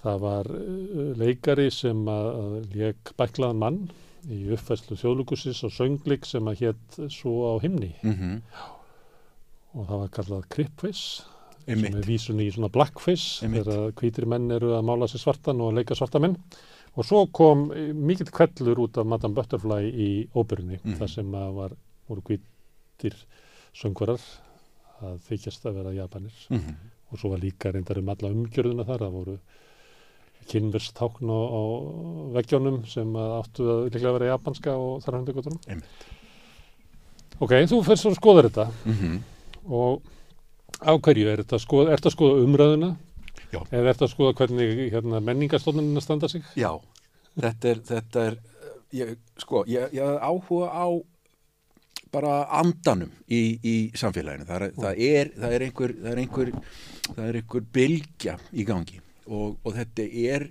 það var uh, leikari sem að, leik bæklaðan mann í uppfæslu þjóðlugusis og sönglik sem að hétt svo á himni Mm og það var kallað Cripface sem er vísun í svona blackface þegar hvítir menn eru að mála sér svartan og leika svarta menn. Og svo kom eh, mikill kvellur út af Madame Butterfly í óperunni Mhm. þar sem að var, voru hvítir söngvarar að þykjast að vera japanir. Mm og svo var líka reyndar um alla umgjörðuna þar það voru kynverstákn á, á veggjónum sem að áttu að líklega vera japanska og þar hann byggotunum Einmitt. ok, þú fyrir svo að skoða þetta. Mm og á hverju? Er þetta að skoða, skoða umræðuna? Já. eða er þetta að skoða hvernig hérna, menningarstofnunina standa sig? Já, þetta er, þetta er ég, sko, ég, ég áhuga á bara andanum í, í samfélaginu. Það er, það er, það er einhver, það er einhver, það er einhver bylgja í gangi. Og, og þetta er,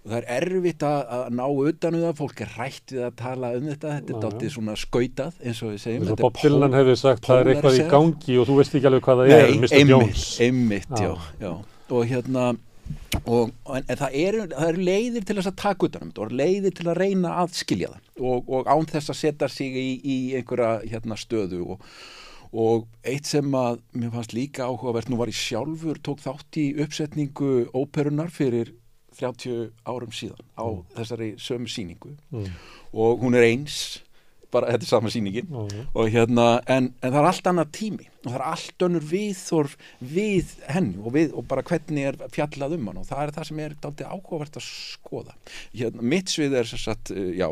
og það er erfitt að, að ná utan um það, fólk er hrætt við að tala um þetta, þetta er dálítið svona skautað eins og við segjum. Þetta er Bob Dylan hefði sagt það er eitthvað í gangi og þú veist ekki alveg hvað það er Mr. einmitt, Jones einmitt, Já. já, já. og hérna og, en, en það eru er leiðir til þess að taka utan um þetta og leiðir til að reyna að skilja það og, og án þess að setja sig í, í einhverja hérna, stöðu og, og eitt sem að mér fannst líka áhugavert, nú var ég sjálfur tók þátt í uppsetningu óperunar fyrir 30 árum síðan á Mm. þessari sömu sýningu mm. og hún er eins bara þetta er sama sýningin Já, já. og hérna, en, en það er allt annað tími og það er allt önnur viðþorf við henni og, við, og bara hvernig er fjallað um hann og það er það sem er dálítið áhugavert að skoða hérna, mitt svið er sagt, uh, já,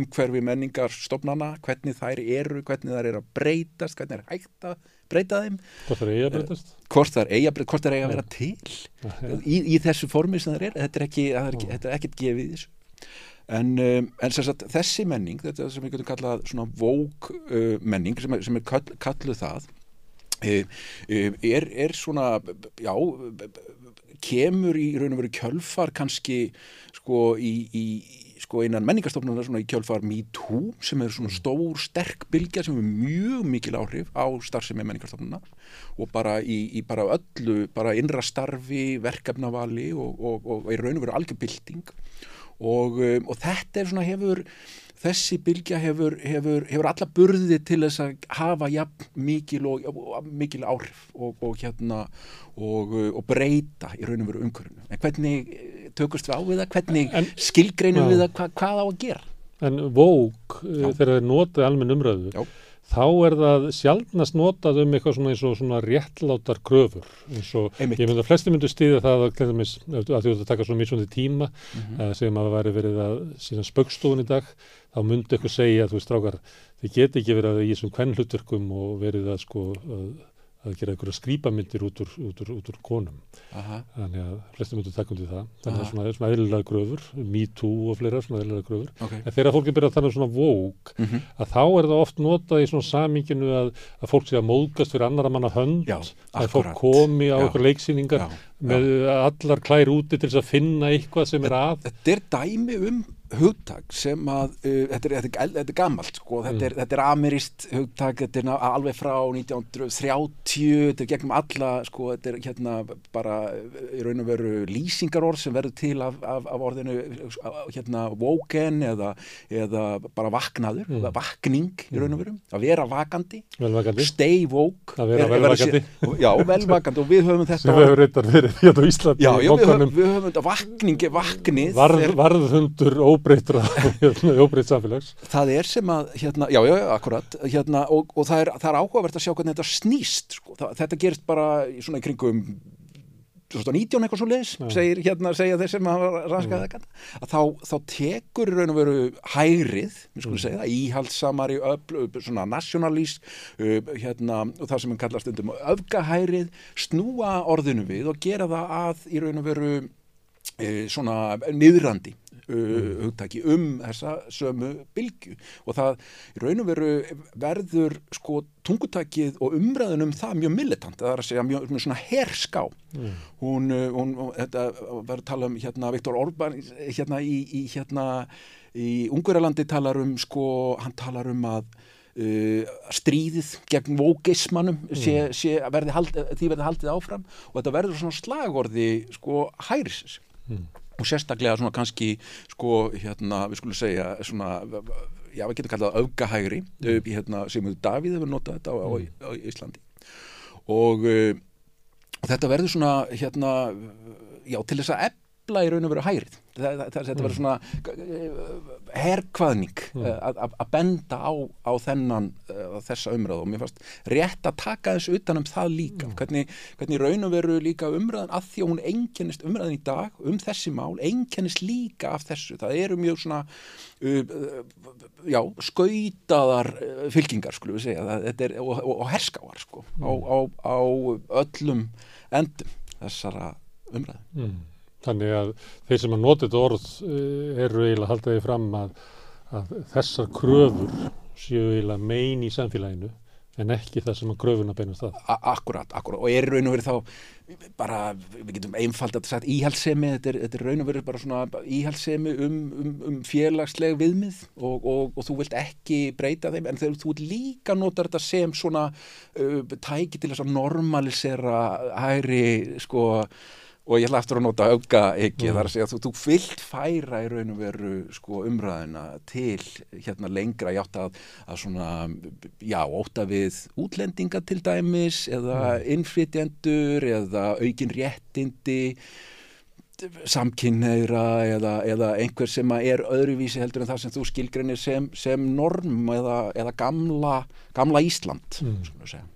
umhverfi menningar stofnana, hvernig þær eru hvernig þær eru að breytast, hvernig er hægt að breyta þeim, Hvort það er eiga breytast? hvort þær eiga, að breyta- hvort þær eiga að vera til Já. í, í þessu formi sem það er þetta er ekki, það er ekki, Já. þetta er ekkert gefið þessu en, um, en sagt, þessi menning þetta sem við getum kallað svona vók uh, menning sem er, sem er kall, kalluð það er, er svona já kemur í raun og veru kjölfar kannski sko í, í sko innan menningarstofnunar svona í kjölfar Me Too sem er svona stór sterk bylgja sem er mjög mikil áhrif á starfsemi menningarstofnunar og bara í, í bara öllu bara innra starfi, verkefnavali og, og, og, og í raun og veru algjör bylting. Og, um, og þetta er svona hefur þessi bylgja hefur, hefur, hefur alla burði til þess að hafa jafn mikil og, mikil áhrif og, og hérna og, og breyta í raun og veru umhverfinu. En hvernig eh, tökumst við á við það hvernig En- skilgreinum Já. við það hva, hvað á að gera En Já. Já. þegar þeir notið almenn umræðu, Já. þá er það sjaldnast notað um eitthvað svona eins og svona réttlátar kröfur. Eins og Einmitt. ég myndi að flesti myndu stýða það að, að þú ert að taka svona mismundi tíma, mm. -hmm. segjum að það væri verið að sína spöggstofun í dag, þá myndi eitthvað segja að þú veist strákar, þið geti ekki verið að í þessum kvennhlutverkum og verið að sko að, að gera einhverja skrýpamyndir út úr, út úr, út úr konum. Aha. Þannig að flesti myndu taka undir það. Þannig að Aha. svona, svona eðlilega gröfur, Me Too og fleira svona eðlilega gröfur. Okay. En þegar fólk er byrjað að tala um svona vók, Mm -hmm. að þá er það oft notað í svona saminginu að, að fólk sé að móðgast fyrir annara manna hönd, Já, að fólk komi á Já. okkur leiksýningar Já, með allar klær úti til þess að finna eitthvað sem er að. Þetta er dæmi um hugtak sem að, uh, þetta, er, þetta, er, er gammalt sko, þetta, er, þetta er amirist hugtak, þetta er alveg frá 1930, þetta er gegnum alla sko, þetta er hérna bara uh, í raun og veru lýsingarorð sem verður til af, af, af orðinu uh, hérna woken eða, eða bara vaknaður, Mm. vakning í raun og veru, að vera vakandi. Velvakandi, stay woke. Að vera er- er velvakandi. sé- Já, velvakandi og við höfum þetta sem hefur reyndar verið hérna á Íslandi Já, já við, höfum, við höfum þetta vakningi, vaknið Varð, er- varðhundur óbreytra, hérna, óbreytt samfélags. það er sem að, hérna, já, já, akkurat hérna, og, og það, er, það er áhugavert að sjá hvernig þetta snýst sko. það, þetta gerist bara svona í kringum 2019 eitthvað svo leis segir hérna, segja þeir sem hafa ranskað þetta. Að þá, þá tekur raun og veru hægrið, við skulum segja íhaldsamari, öfl, svona nationalist uh, hérna, og það sem við kallast stundum öfgahærið snúa orðinu við og gera það að í raun og veru e, svona niðrandi uh, hugtaki um þessa sömu bylgju. Og það í raun og veru verður sko tungutakið og umræðun um það mjög militant, það er að segja mjög, mjög svona herská. Mm. hún, hún, hún þetta verður tala um hérna Viktor Orban hérna í, í hérna í Ungverjalandi talar um sko, hann talar um að Uh, stríðið gegn vókismannum hald, því verði haldið áfram. Og þetta verður svona slagorði sko hærisins. Mm. Og sérstaklega svona kannski sko hérna við skulum segja svona já við getum kallað öfgahægri mm. hérna, sem Davíð hefur notað þetta á, á, á Íslandi og, uh, og þetta verður svona hérna já til þess að efla í raun og veru það, þetta verður svona uh, herkvaðning Mm. uh, að, benda á, á þennan uh, þessa umræðu. Og mér fannst rétt að taka þessu utan um það líka. Hvernig, hvernig í raun og veru líka umræðan að því að hún einkennist umræðan í dag um þessi mál einkennist líka af þessu. Það eru mjög svona uh, já, skautaðar fylkingar skulum við segja. Er, og, og, og herskáar sko á, á, á öllum endum þessara umræðu. Mm. Þannig að þeir sem að nota þetta orð uh, eru eiginlega að halda því fram að, að þessar kröfur séu eiginlega mein í samfélaginu en ekki það sem að kröfuna beinast það. A- Akkurat, akkurat, og er raun og verið þá bara, við getum einfald að þetta er, þetta er raun og verið bara svona íhaldsemi um, um, um félagsleg viðmið og, og, og þú vilt ekki breyta þeim, en þegar þú líka nota þetta sem svona uh, tæki til þess að normalisera hæri, sko og ég ætla aftur að nota auka ekki Mm. þar að segja að þú, þú vilt færa í raun og veru sko, umræðina til hérna lengra játt að, að svona, já, óta við útlendinga til dæmis eða innflytjendur eða aukin réttindi samkynneira eða, eða einhver sem að er öðruvísi heldur en það sem þú skilgreinir sem, sem norm eða, eða gamla, gamla Ísland Mm. skulum við segja.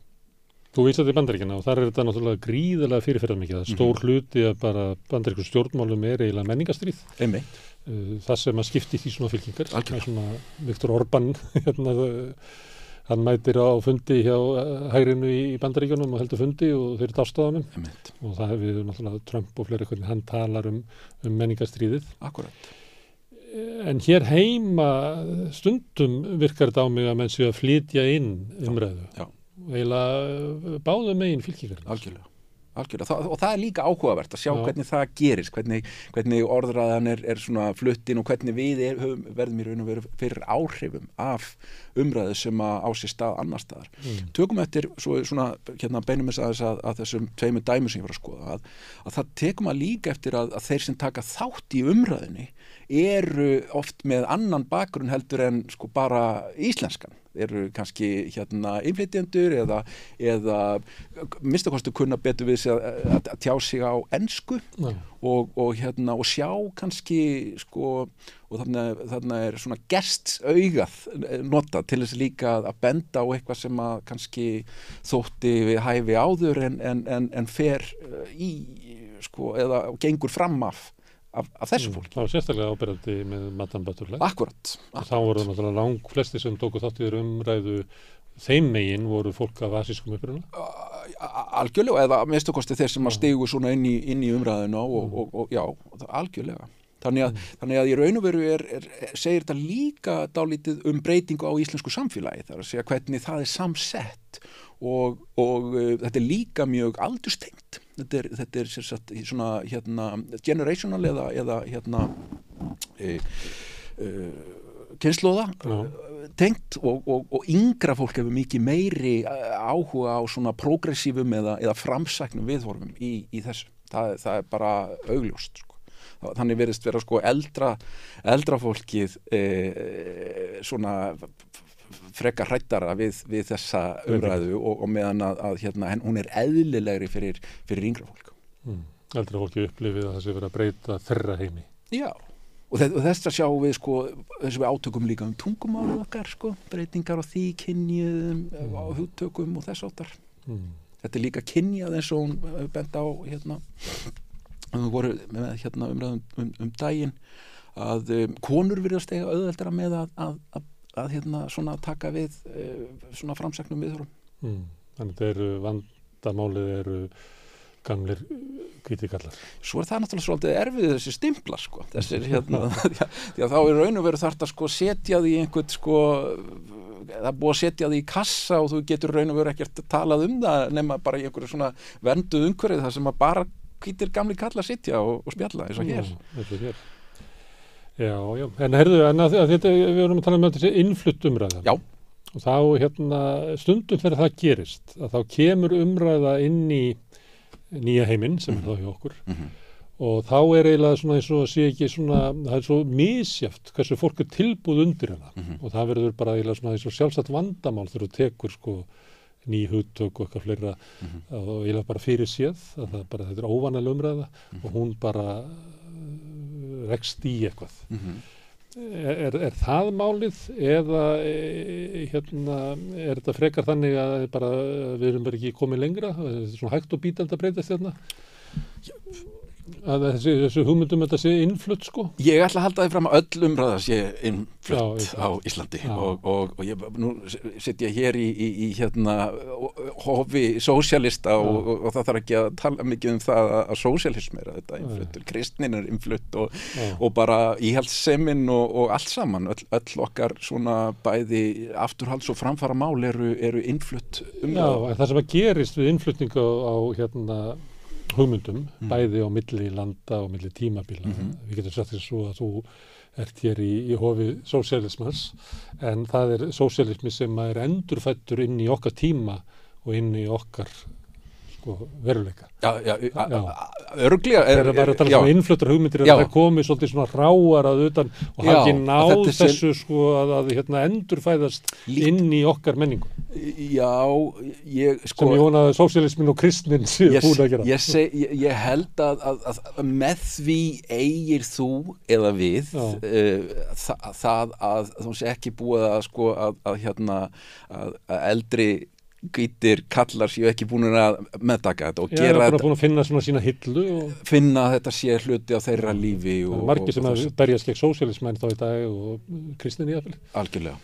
Þú vísaði í bandaríkina og þar er þetta náttúrulega gríðarlega fyrirferðarmikið. Það er stór hluti að bara bandaríkur stjórnmálum er eiginlega menningastrýð. Einmitt. Uh, það sem að skipti því svona fylkingar. Algjörlega. Svona Viktor Orban, hérna, hann mætir á fundi hjá uh, hægrinu í, í bandaríkjunum og heldur fundi og þeir eru dástaðanum. Einmitt. og það hefur náttúrulega Trump og fleiri hvernig hann talar um, um menningarstríðið. Akkurat. En hér heima stundum virkar þetta á mig að menn séu að flytja inn umræðu. Já. Eila báðu megin fylkingar. Algjörlega. Algjörlega. Það, og það er líka áhugavert að sjá Já. hvernig það gerist, hvernig, hvernig orðræðan er, er svona fluttin og hvernig við er, höfum, verðum í raun og veru fyrir áhrifum af umræðu sem að á sér stað annar staðar. Mm. Tökum eftir svo, svona, hérna beinum þess aðeins að, að þessum tveimur dæmu sem ég var að skoða, að, að það tekum að líka eftir að, að þeir sem taka þátt í umræðinni eru oft með annan bakgrunn heldur en sko bara íslenskan eru kannski hérna innflytjendur eða, eða minnstakostu kunna betur við að, að, að tjá sig á ensku Já. og, og, hérna, og sjá kannski sko, og þannig, þannig er svona gestsaugað notað til þess líka að benda á eitthvað sem að kannski þótti við hæfi áður en, en, en, en fer uh, í sko, eða gengur fram af, af, af þessu fólki. Það var sérstaklega ábyrjandi með Madame Butterfly. Akkurat, Og þá voru náttúrulega lang flesti sem tóku þátt í þeirra umræðu þeim megin voru fólk af asískum uppruna. A- algjörlega eða minnstu kosti þeir sem að stigu svona inn í, inn í umræðinu og, og, og, og já, algjörlega þannig að, þannig að í raun og veru er, er, segir þetta líka dálítið um breytingu á íslensku samfélagi þar að segja hvernig það er samsett og, og uh, þetta er líka mjög aldurstengt þetta er, þetta er satt svona hérna generational eða, eða hérna e, e, kynnslóða Já. tengt og, og, og yngra fólk hefur mikið meiri eh, áhuga á svona progressífum eða, eða framsæknum viðhorfum í, í þessu. Það, það er bara augljóst. Sko. Þannig verðist vera sko eldra, eldra fólkið e, svona frekar hrættara við, við þessa umræðu og, og meðan að, að hérna, hen- hún er eðlilegri fyrir, fyrir yngra fólk. Mm. Eldra fólki upplifið að það sé verið að breyta þerra heimi. Já, og, þe og þess að sjáum við sko, þess að við átökum líka um tungumálið okkar sko, breytingar á því kynjuðum, á hugtökum og þess áttar. Mm. þetta er líka kynjað eins og hún hefur bent á hérna við voru með hérna umræðum um, um daginn að um, konur virðast eiga auðveldara með að, að, að, að hérna svona taka við uh, svona framsæknum viðhörum Mm. Þannig þetta eru vandamálið eru gamlir kvítikallar. svo er það náttúrulega svolítið erfið þessi stimpla sko, þessir hérna því að, því að þá er raun og veru þarft að sko setja því einhvern sko það er búið að setja því í kassa og þú getur raun og veru ekkert talað um það nema bara í einhverju svona vernduð umhverfið þar sem að bara hvítir gamli kallar sitja og, og spjalla eins og hér Já. Já, en herðu, en að, að þetta, við vorum að tala um þessi innflutt umræða. Já. Og þá, hérna, stundum þegar það gerist, að þá kemur umræða inn í nýja heiminn sem er þá hjá okkur Mhm. og þá er eiginlega svona eins og sé ekki svona, það er svo misjaft hversu fólk er tilbúð undir hana Mhm. og það verður bara eiginlega svona eins og sjálfsagt vandamál þegar þú tekur sko ný hugtök og eitthvað fleira Mhm. og eiginlega bara fyrir séð að það bara, þetta er óvanal umræða Mhm. og hún bara rekst í eitthvað. Mhm. er, er það málið eða e, hérna, er þetta frekar þannig að bara, við erum bara ekki komið lengra? Þetta er svona hægt og bítandi að breytast hérna að þessi, þessi hugmyndum þetta sé innflutt sko. Ég ætla að halda því fram að öll umræða sé innflutt Já, á Íslandi. Já. og, og, og ég, nú sitt ég hér í, í, í hérna hofi sósjalista og, og, það þarf ekki að tala mikið um það að, sósjalism er að þetta innfluttur, kristnin er innflutt og, Já. og bara íhaldssemin og, og allt saman, öll, öll okkar svona bæði afturhalds og framfara mál eru, eru innflutt Já, umræða. en það sem að gerist við innflutningu á hérna hugmyndum, Mm. bæði á milli landa og milli tímabila. Mhm. Við getum sagt þess að þú ert hér í, í hofi sósialismans, en það er sósialismi sem er endurfættur inn í okkar tíma og inn í okkar sko, veruleika. Örglega það er að tala um innfluttur hugmyndir að það komi svolítið svona ráar að utan og hafa Já, ekki náð þessu sko að, að hérna, endurfæðast Líkt- inn í okkar menningu. Já, ég sko sem ég vona að sósialismin og kristnin séu búin að gera. ég, seg, ég, ég held að, að, að, með því eigir þú eða við uh, það, það að þú sé ekki búið að sko að, að hérna að, að eldri gýtir kallar séu ekki búin að meðtaka þetta og Já, gera þetta, búin að finna svona sína hillu og finna að þetta sé hluti af þeirra lífi og, margir sem og að berjast gegn sósialismæn þá í dag og kristin í aðfél. algjörlega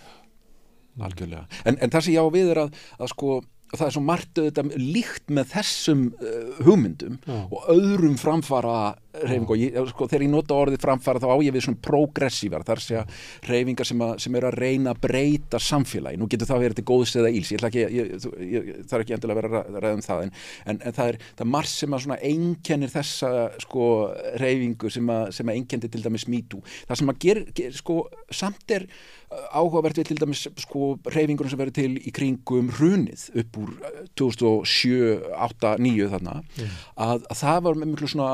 algjörlega, en, en það sem ég á við er að, að sko, það er svo margt auðvitað líkt með þessum uh, hugmyndum Já. og öðrum framfara reyfingu og ég, sko, þegar ég nota orðið framfara þá á ég við svona progressívar. Þar sé að reyfingar sem, að, sem eru að reyna að breyta samfélagi, nú getur það verið til góðs eða íls, ég ætla ekki, ég, ég, það er ekki endilega að vera að ræða um það en, en, en það er, það er margt sem að svona einkennir þessa sko reyfingu sem að, sem að einkenni til dæmis MeToo, það sem að ger, ger sko, samt er uh, áhugavert við til dæmis sko reyfingunum sem verður til í kringum hrunið upp úr uh, 2007, 8, 9 þarna að, að það var með miklu svona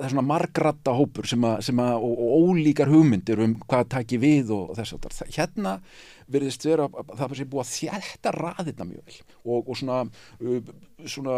það er svona margratta hópur sem að, sem að og, og ólíkar hugmyndir um hvað taki við og, þess að hérna verðist vera að það sé búið að þjætta raðirna mjög vel. Og, og svona, uh, svona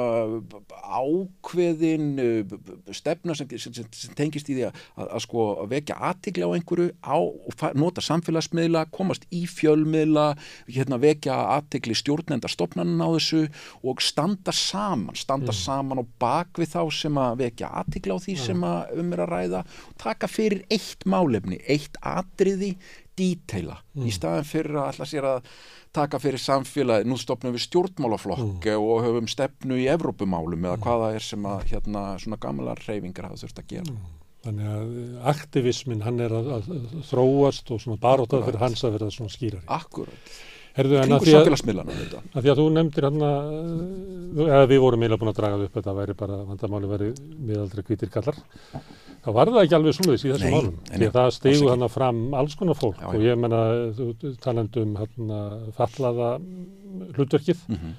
ákveðin uh, stefna sem, sem, sem, sem tengist í því að, að, að sko vekja aðtigli á einhverju á, og nota samfélagsmiðla, komast í fjölmiðla, hérna vekja aðtigli stjórnenda stopnanin á þessu og standa saman, standa saman og bak við þá sem að vekja aðtigli á því sem að um er að ræða taka fyrir eitt málefni, eitt atriði dítæla í staðan fyrir að ætla sér að taka fyrir samfélagi, nú stopnum við stjórnmálaflokk og höfum stefnu í Evrópumálum eða hvaða er sem að hérna svona gamlar reyfingar hafa þurft að gera. Þannig að aktivismin hann er að, að þróast og svona barótað fyrir hans að vera svona skýrari. Akkurat, Herðu, en að kringu því að, samfélagsmiðlana þetta. að því að þú nefndir hann að, eða við vorum eiginlega búin að draga upp að væri bara, vandamáli væri miðaldri hvítir kallar. Þá var það ekki alveg svoleiðis í þessum málum. Því að það ekki. hann fram alls konar fólk Já, og ég menna, þú talandi um hann fallaða hlutverkið, Mhm.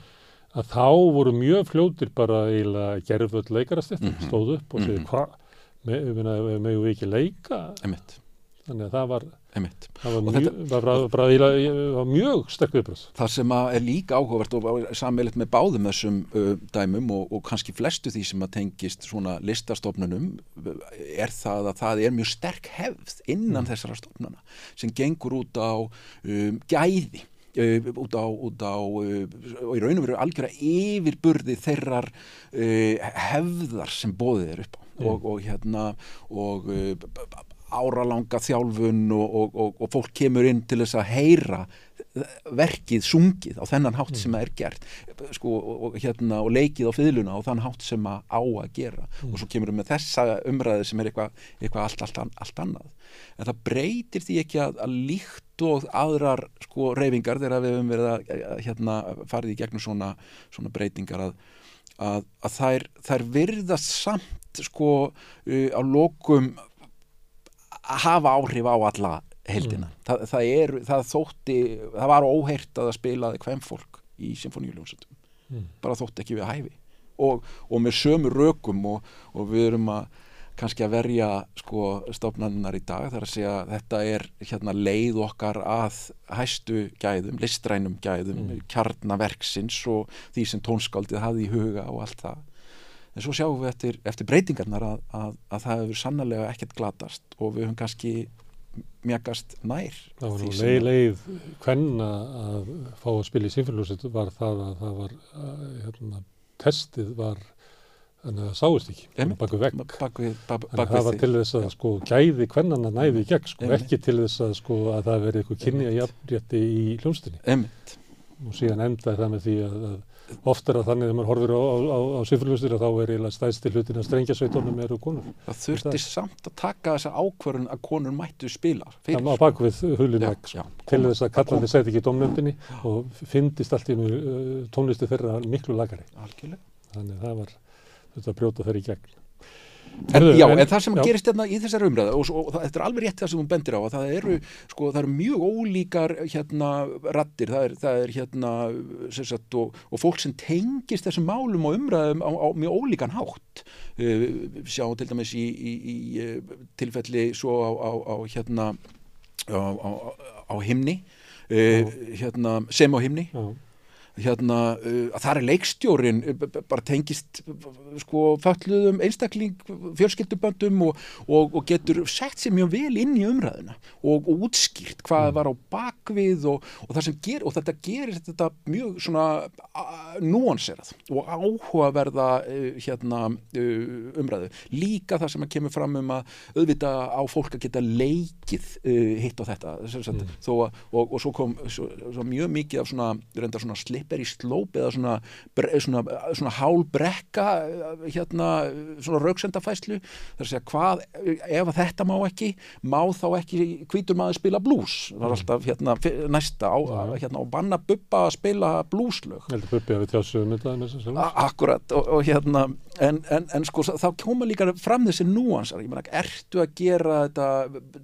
að þá voru mjög fljótir bara eiginlega gerfull leikarastett, Mhm. stóð upp og segið Mhm. hvað, me, megum við ekki leika? Einmitt, Þannig að það var, það var, mjög, þetta- var mjög sterk viðbröð. Það sem að er líka áhugavert og sammeilitt með báðum þessum uh, dæmum og, og kannski flestu því sem að tengist svona listastofnunum er það að það er mjög sterk hefð innan þessara stofnuna sem gengur út á um, gæði uh, út á, út á uh, og í raun og veru algjöra yfirburði þeirrar uh, hefðar sem bóðið er upp á Mm. og, og hérna og áralanga þjálfun og, og, og, og fólk kemur inn til þess að heyra verkið sungið á þennan hátt sem það er gert. Sko, og, og, hérna, og leikið á fiðluna á þann hátt sem að á að gera. Og svo kemur við með þessa umræði sem er eitthvað eitthva allt, allt, allt annað. En það breytir því ekki að, að líkt og aðrar sko reyfingar þegar við höfum verið að, hérna, farið í gegnum svona, svona breytingar að, að, að þær, þær virðast samt sko uh, á lokum hafa áhrif á alla heldina. Það, það, er, það þótti, það var óheirt að það spilaði hvem fólk í symfóníuljónsutum. Mm. Bara þótti ekki við hæfi. Og, og með sömu rökum og, og við erum að kannski að verja sko stofnannar í dag þar að segja að þetta er hérna leið okkar að hæstu gæðum, listrænum gæðum, Mm. kjarnaverksins og því sem tónskáldið hafði í huga og allt það. En svo sjáum við eftir, eftir breytingarnar að, að, að það hefur sannlega ekkert glatast og við höfum kannski mjagast nær. Það var nú leið, að- leið hvenna að fá að spila í sínféljóset var það að það var uh, hérna, testið var þannig að það sáist ekki baku vegg Bak við, bak, Þannig bak að það var til þess að sko gæði hvennana næði í gegn sko, Einmitt. ekki til þess að sko að það veri eitthvað kynni að jafnrétti í Einmitt. og síðan endaði það með því að, að oft er að þannig þegar maður horfir á, á, á, á sifurljóstir að þá er eiginlega stæðst hlutin að strengjasveitunum eru konur. Það þurfti samt að taka þessa ákvörun að konur mættu spila. Það var bak við hulin Já, vegg sko, til þess að kallandi segði ekki í domnefndinni og fyndist allt í einu uh, tónlisti þeirra miklu lagari. Algjörlega. Þannig að það var þetta brjóta þeirra í gegn. En, já, en- það sem já. gerist hérna í þessari umræðu og, og, og þetta er alveg rétt það sem hún bendir á að það eru, sko, það eru mjög ólíkar hérna rattir, það er, það er hérna sem sagt, og, og fólk sem tengist þessum málum og umræðum á, á mjög ólíkan hátt. Uh, sjáum til dæmis í, í, í uh, tilfelli svo á, á, á hérna á, á, á himni. Uh, hérna, sem á himni. Já, hérna, uh, það er leikstjórin b- bara tengist sko fölluðum einstakling fjölskylduböndum og, og, og getur sett sér mjög vel inn í umræðuna og, og útskýrt hvað var á bakvið og, og ger og þetta gerir þetta mjög svona núanserað og áhugaverða uh, hérna uh, umræðu líka það sem að kemur fram um að auðvita á fólk að geta leikið uh, hitt á þetta sagt, Mm. þó að, og, og svo kom svo, svo mjög mikið af svona, svona slipper í slóp eða svona, svona, svona hálbrekka hérna, svona rauksendafæslu þar að segja hvað, ef þetta má ekki má þá ekki hvítur maður spila blues, það var alltaf hérna næsta á, hérna, og banna bubba að spila blueslög A- Akkurat og, og hérna en, en, en sko þá koma líka fram þessi núansar, ég meina, ertu að gera þetta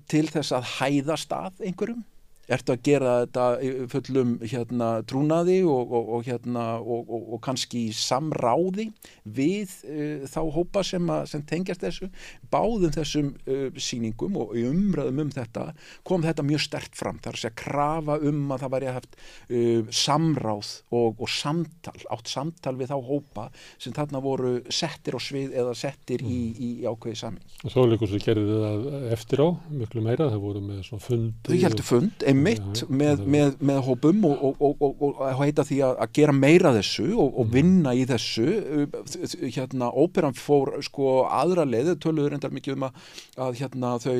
til þess að hæða stað einhverjum? Ertu að gera þetta fullum hérna trúnaði og, og, og hérna og, og, og kannski samráði við uh, þá hópa sem, að, sem tengjast þessu báðum þessum uh, sýningum og í umræðum um þetta kom þetta mjög stert fram þar að segja krafa um að það væri haft uh, samráð og, og samtal, átt samtal við þá hópa sem þarna voru settir á svið eða settir í, í, í ákveði samin. Og svo líka svo gerði það eftir á, miklu meira, það voru með svona fundi. Þau heldur fund, einmitt, Já, með, með, með hópum og, og, og, og, heita því að, gera meira þessu og, og vinna í þessu. Hérna, óperan fór sko aðra leið, töluður endar mikið um að, að hérna þau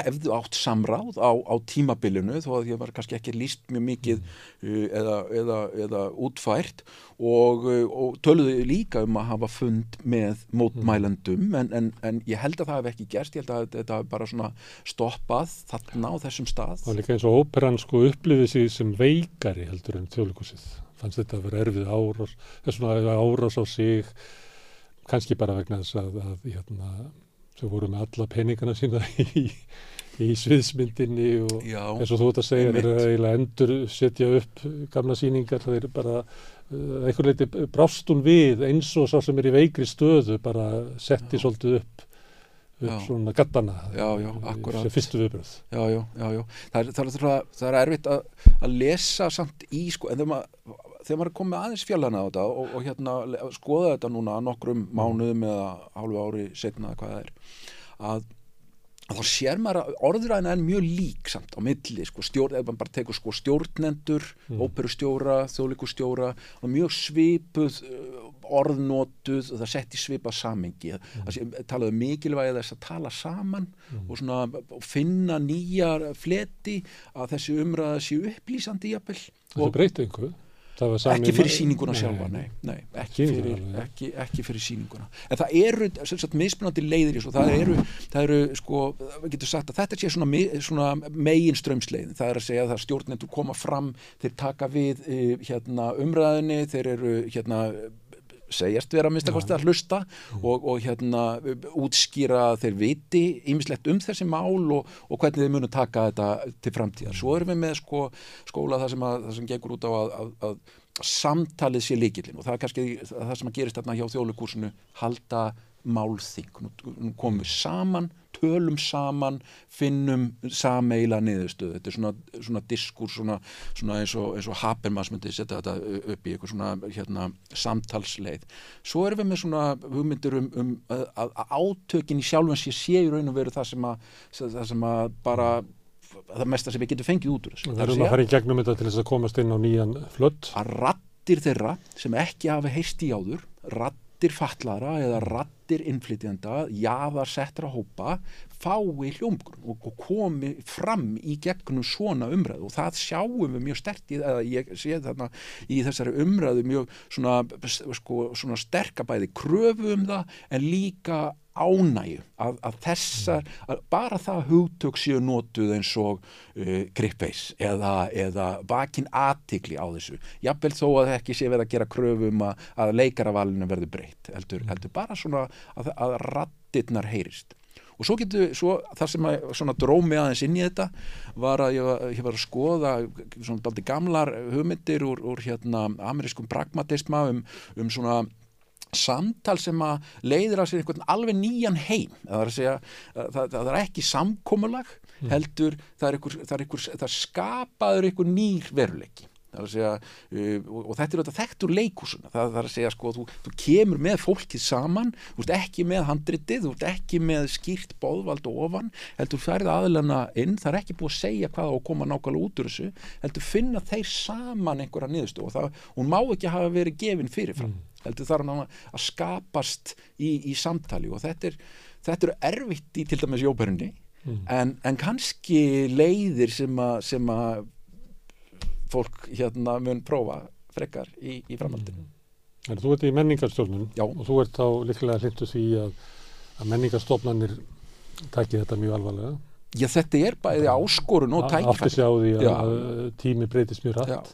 hefðu átt samráð á, á tímabilinu þó að ég var kannski ekki líst mjög mikið uh, eða, eða, eða útfært. Og, uh, og töluðu líka um að hafa fund með mótmælendum en, en, en ég held að það hef ekki gerst, ég held að þetta hef bara svona stoppað þarna á þessum stað. Það var líka eins og óperan sko upplifið sig sem veikari heldur en þjóðleikusið. Fannst þetta að vera erfið árás, eða svona árás á sig, kannski bara vegna þess að, að hérna, þau voru með alla peningana sína í, í sviðsmyndinni og Já, eins og þú ert að segja, þeir eru eiginlega endur setja upp gamla sýningar, þeir eru bara uh, einhver leiti brást hún við eins og sá sem er í veikri stöðu bara setti svolítið upp upp Já. svona gattana Já, já, sem fyrstu viðbröð já, já, já, já. Það, er, það, er, það er erfitt að, að lesa samt í sko, en þegar maður, þegar maður er komið aðeins fjallana á þetta og, og hérna skoða þetta núna nokkrum mánuðum eða hálfu ári setna eða hvað það er að, þá sér maður að orðræðina er mjög lík samt á milli, sko, stjórn, ef maður bara tekur sko stjórnendur, mm. óperustjóra þjóðlikustjóra og mjög svipuð uh, orðnótuð og það sett í svipa samengi mm. það talaðu um mikilvægi þess að tala saman mm. og svona finna nýjar fleti að þessi umræða séu upplýsandi jafnvel. Það breytið einhverju ekki fyrir síninguna sjálfa nei, nei, ekki, fyrir, ekki, ekki fyrir síninguna en það eru mismunandi leiðir og það eru, það eru sko, við getum sagt að þetta sé svona, svona megin strömsleiðin, það er að segja að stjórnendur koma fram, þeir taka við eh, hérna, umræðinni, þeir eru hérna segjast vera að minnstakosti að hlusta og, og hérna útskýra þeir viti ímislegt um þessi mál og, og hvernig þeir munu taka þetta til framtíðar. Svo erum við með sko, skóla það sem, sem gengur út á að, að, að samtalið sé líkilinn og það er kannski það sem að gerist þarna hjá þjóðleikursinu halda málþing. Nú komum við saman tölum saman, finnum sameila niðurstöðu. Þetta er svona, svona diskur, svona, svona eins og, og Habermas myndi setja þetta upp í eitthvað svona hérna, samtalsleið. Svo erum við með svona hugmyndir um, um að, að átökin í sjálfum sé sé í raun og veru það sem að, það sem að bara það mesta sem við getum fengið út úr þessu. Við erum að fara í gegnum þetta til þess að komast inn á nýjan flött. Að rattir þeirra sem ekki hafa heist í áður, rattir rattir fallara eða rattir innflytjanda, jaðar settra hópa, fái hljómgrunn og, og komi fram í gegnum svona umræðu. Og það sjáum við mjög stert í, eða ég sé þarna í þessari umræðu mjög svona, sko, svona sterkabæði kröfu um það en líka ánægu að, að þessar, að bara það hugtök séu notuð eins og uh, grippveis eða, eða bakinn aðtikli á þessu. Jafnvel þó að það ekki sé verið að gera kröfum um að, að leikaravalinu verður breytt heldur, heldur bara svona að, að rattirnar heyrist. Og svo getur, svo, það sem að svona drómi aðeins inn í þetta var að ég var, ég var að skoða svona gamlar hugmyndir úr, úr hérna amerískum pragmatisma um, um svona samtal sem að leiðir að sér einhvern alveg nýjan heim. Það er, segja, það, það er ekki samkómulag mm. heldur það er, einhver, það er, einhver, það skapaður einhver nýr veruleiki. Segja, uh, og þetta er þetta þekktur leikúsuna það, það er að segja sko þú, þú kemur með fólkið saman, þú ert ekki með handritið, þú ert ekki með skýrt bóðvald og ofan, heldur færið aðlana inn, það er ekki búið að segja hvað og koma nákvæmlega út úr þessu, heldur finna þeir saman einhverja niðurstu og það, hún má ekki hafa verið gefin fyrirfram. Mm heldur þarf hann að skapast í, í samtali og þetta er, þetta er erfitt í til dæmis jóperunni mm. en, en kannski leiðir sem að, sem að fólk hérna mun prófa frekar í, í framhaldinu. Mm. Þú ert í menningarstofnun og þú ert þá líklega hlindu því að, að menningarstofnanir taki þetta mjög alvarlega. Já, þetta er bæði áskorun og tækifæri. Aftur sjá því að, að tími breytist mjög rætt.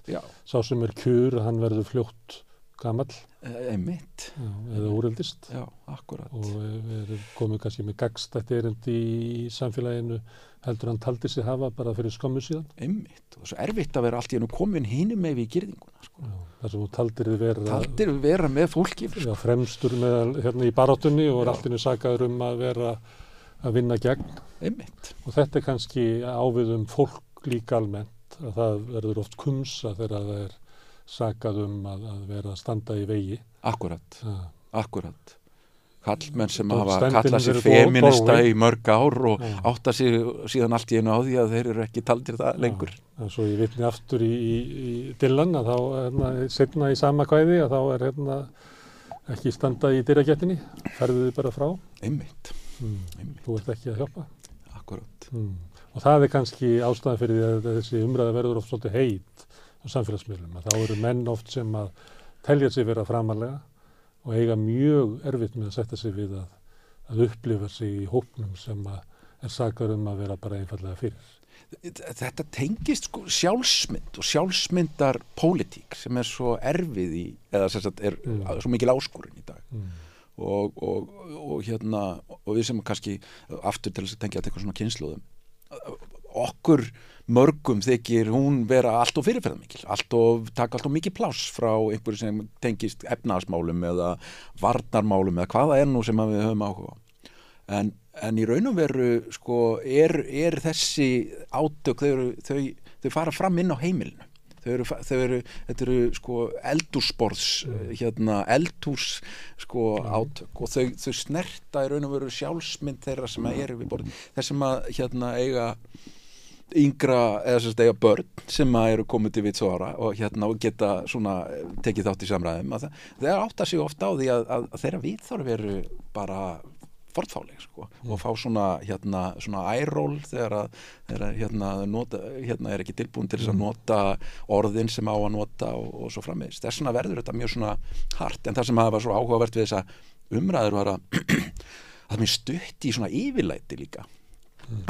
Sá sem er kjur, hann verður fljótt gammal Eh, einmitt. Eða úröldist já, og við erum komið kannski með gagstætti erindi í samfélaginu heldur hann taldi sig hafa bara fyrir skömmu síðan. Einmitt. Og er svo erfitt að vera allt í hennu komin hínum með við í gerðinguna sko. þar sem þú taldir þið vera taldir þið vera með fólki sko. já, fremstur með hérna í barátunni og er allt í hennu sagaður um að vera að vinna gegn. Einmitt. Og þetta er kannski áviðum fólk líka almennt að það verður oft kumsa þegar það er sagað um að, að vera að standa í vegi Akkurat, ja. akkurat Kallmenn sem hafa kallað sér feminista í mörg ár og ja. átta sér síðan allt í einu á því að þeir eru ekki taldir það lengur ja. Svo ég vitni aftur í, í, í Dylan að þá hérna, setna í sama kvæði að þá er hérna, ekki standa í dyrragettinni ferðu þið bara frá Einmitt. Mm. Einmitt Þú ert ekki að hjálpa Akkurat mm. Og það er kannski ástæðan fyrir því að þessi umræða verður oft svolítið heit á samfélagsmiðlum að þá eru menn oft sem að telja sig vera framalega og eiga mjög erfitt með að setja sig við að, að upplifa sig í hópnum sem að er sakar um að vera bara einfallega fyrir. Þetta tengist sko sjálfsmynd og sjálfsmyndar pólitík sem er svo erfið í, eða sem sagt er mm. svo mikil áskorun í dag mm. og, og, og hérna og við sem kannski aftur til þess að tengja þetta eitthvað svona kynsluðum okkur mörgum þykir hún vera allt og fyrirferðarmikil, allt og taka allt og mikið pláss frá einhverju sem tengist efnaðasmálum eða varnarmálum eða hvaða er nú sem við höfum áhuga en, en í raun og veru sko er, er þessi átök þau, þau, þau fara fram inn á heimilinu þau eru, þau eru þetta eru sko eldúsborðs Mm. hérna eldús sko Mm. átök og þau, þau snerta í raun og veru sjálfsmynd þeirra sem að eru við borðin þess sem að hérna eiga yngra eða sem sagt eiga börn sem eru komið til vits og hérna og geta svona eh, tekið þátt í samræðum að það, það átta sig ofta á því að, að, að þeirra viðþorf eru bara forðfáleg sko og fá svona hérna svona æról þegar að þegar að, hérna, nota, hérna er ekki tilbúin til þess að nota orðin sem á að nota og, og svo frammeðist þess vegna verður þetta mjög svona hart en það sem hafa svo áhugavert við þessa umræður var að að mér stutt í svona yfirlæti líka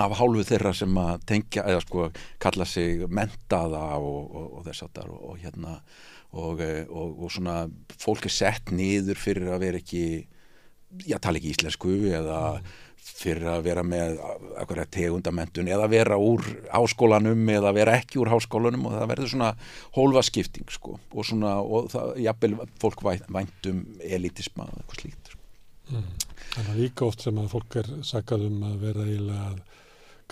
af hálfu þeirra sem að tengja eða sko kalla sig mentaða og, og, og þess aftar og, og hérna eh, og, svona fólk er sett niður fyrir að vera ekki já, tala ekki íslensku eða fyrir að vera með eitthvað tegundamendun eða vera úr háskólanum eða vera ekki úr háskólanum og það verður svona hólfa skipting sko og svona, og það, jafnvel fólk vænt, um elitisma eitthvað slíkt sko. Þannig að líka oft sem að fólk er sakað um að vera eiginlega að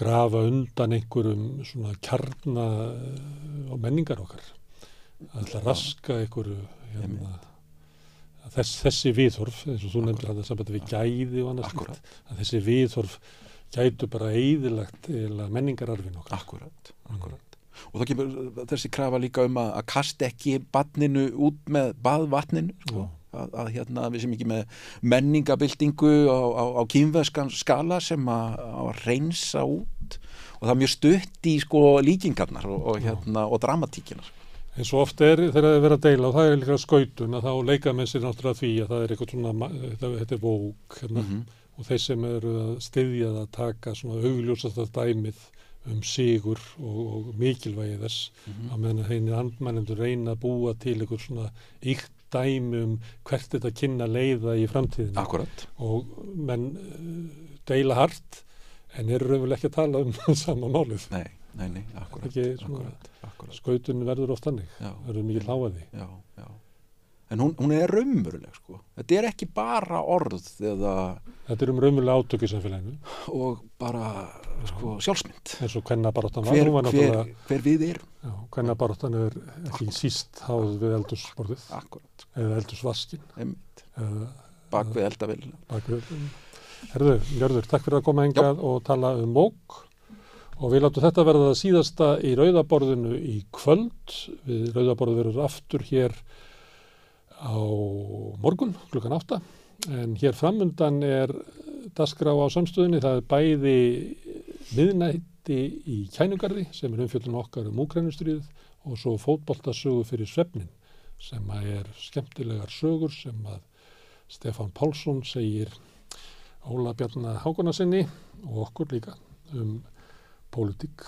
grafa undan einhverjum svona kjarna og menningar okkar. Það ætla að raska einhverju hérna, þess, þessi viðhorf, eins og þú nefndir að sambandi við gæði og annars Akkúrat. slíkt, að þessi viðhorf gætu bara eðilagt menningararfin okkar. Akkurat, akkurat. Og það kemur þessi krafa líka um að, að kasta ekki badninu út með baðvatninu, sko. Að, að hérna við sem ekki með menningabildingu á, á, á kýmveskan skala sem að, að reynsa út og það er mjög stutt í sko líkingarnar og, og hérna og dramatíkinar. eins og oft er þegar það er verið að deila og það er líka skautun að þá leika með sér náttúrulega því að það er eitthvað svona, þetta, er vók hérna, Mhm. og þeir sem eru að styðja það að taka svona augljósasta dæmið um sigur og, og mikilvægi þess Mhm. að meðan heinir andmænendur reyna að búa til eitthvað svona ykt dæmi um hvert þetta kynna leiða í framtíðinu Akkurat. og menn uh, deila hart en eru raunverulega ekki að tala um sama málið Nei, nei, nei, akkurat. Ekki svona- akkurat, akkurat. skautun verður oft þannig Já, verður mikið hláaði já, já. En hún, hún er raunveruleg, sko. Þetta er ekki bara orð eða Þetta er um raunverulega átök í samfélaginu og bara, sko, sjálfsmynd. Hver, hver, hver við erum. já, hvenna baráttan er ekki síst háð við eldursborðið Akkurat, eða eldursvaskin Bak við eldavelina. bakvið. Herðu, Njörður, takk fyrir að koma hengað og tala um mók og við látum þetta verða það síðasta í rauðaborðinu í kvöld. Við rauðaborðið verður aftur hér á morgun klukkan átta en hér framundan er dasgrá á samstöðinni, það er bæði miðnætti í kænugarði sem er umfjöldun okkar um úkrænustriðið og svo fótboltasögu fyrir svefnin sem að er skemmtilegar sögur sem að Stefán Pálsson segir Óla Bjarnar Hákonarsinni og okkur líka um pólitík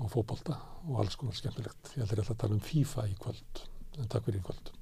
og fótbolta og alls konar skemmtilegt. Ég heldur alltaf að tala um FIFA í kvöld en takk fyrir í kvöld.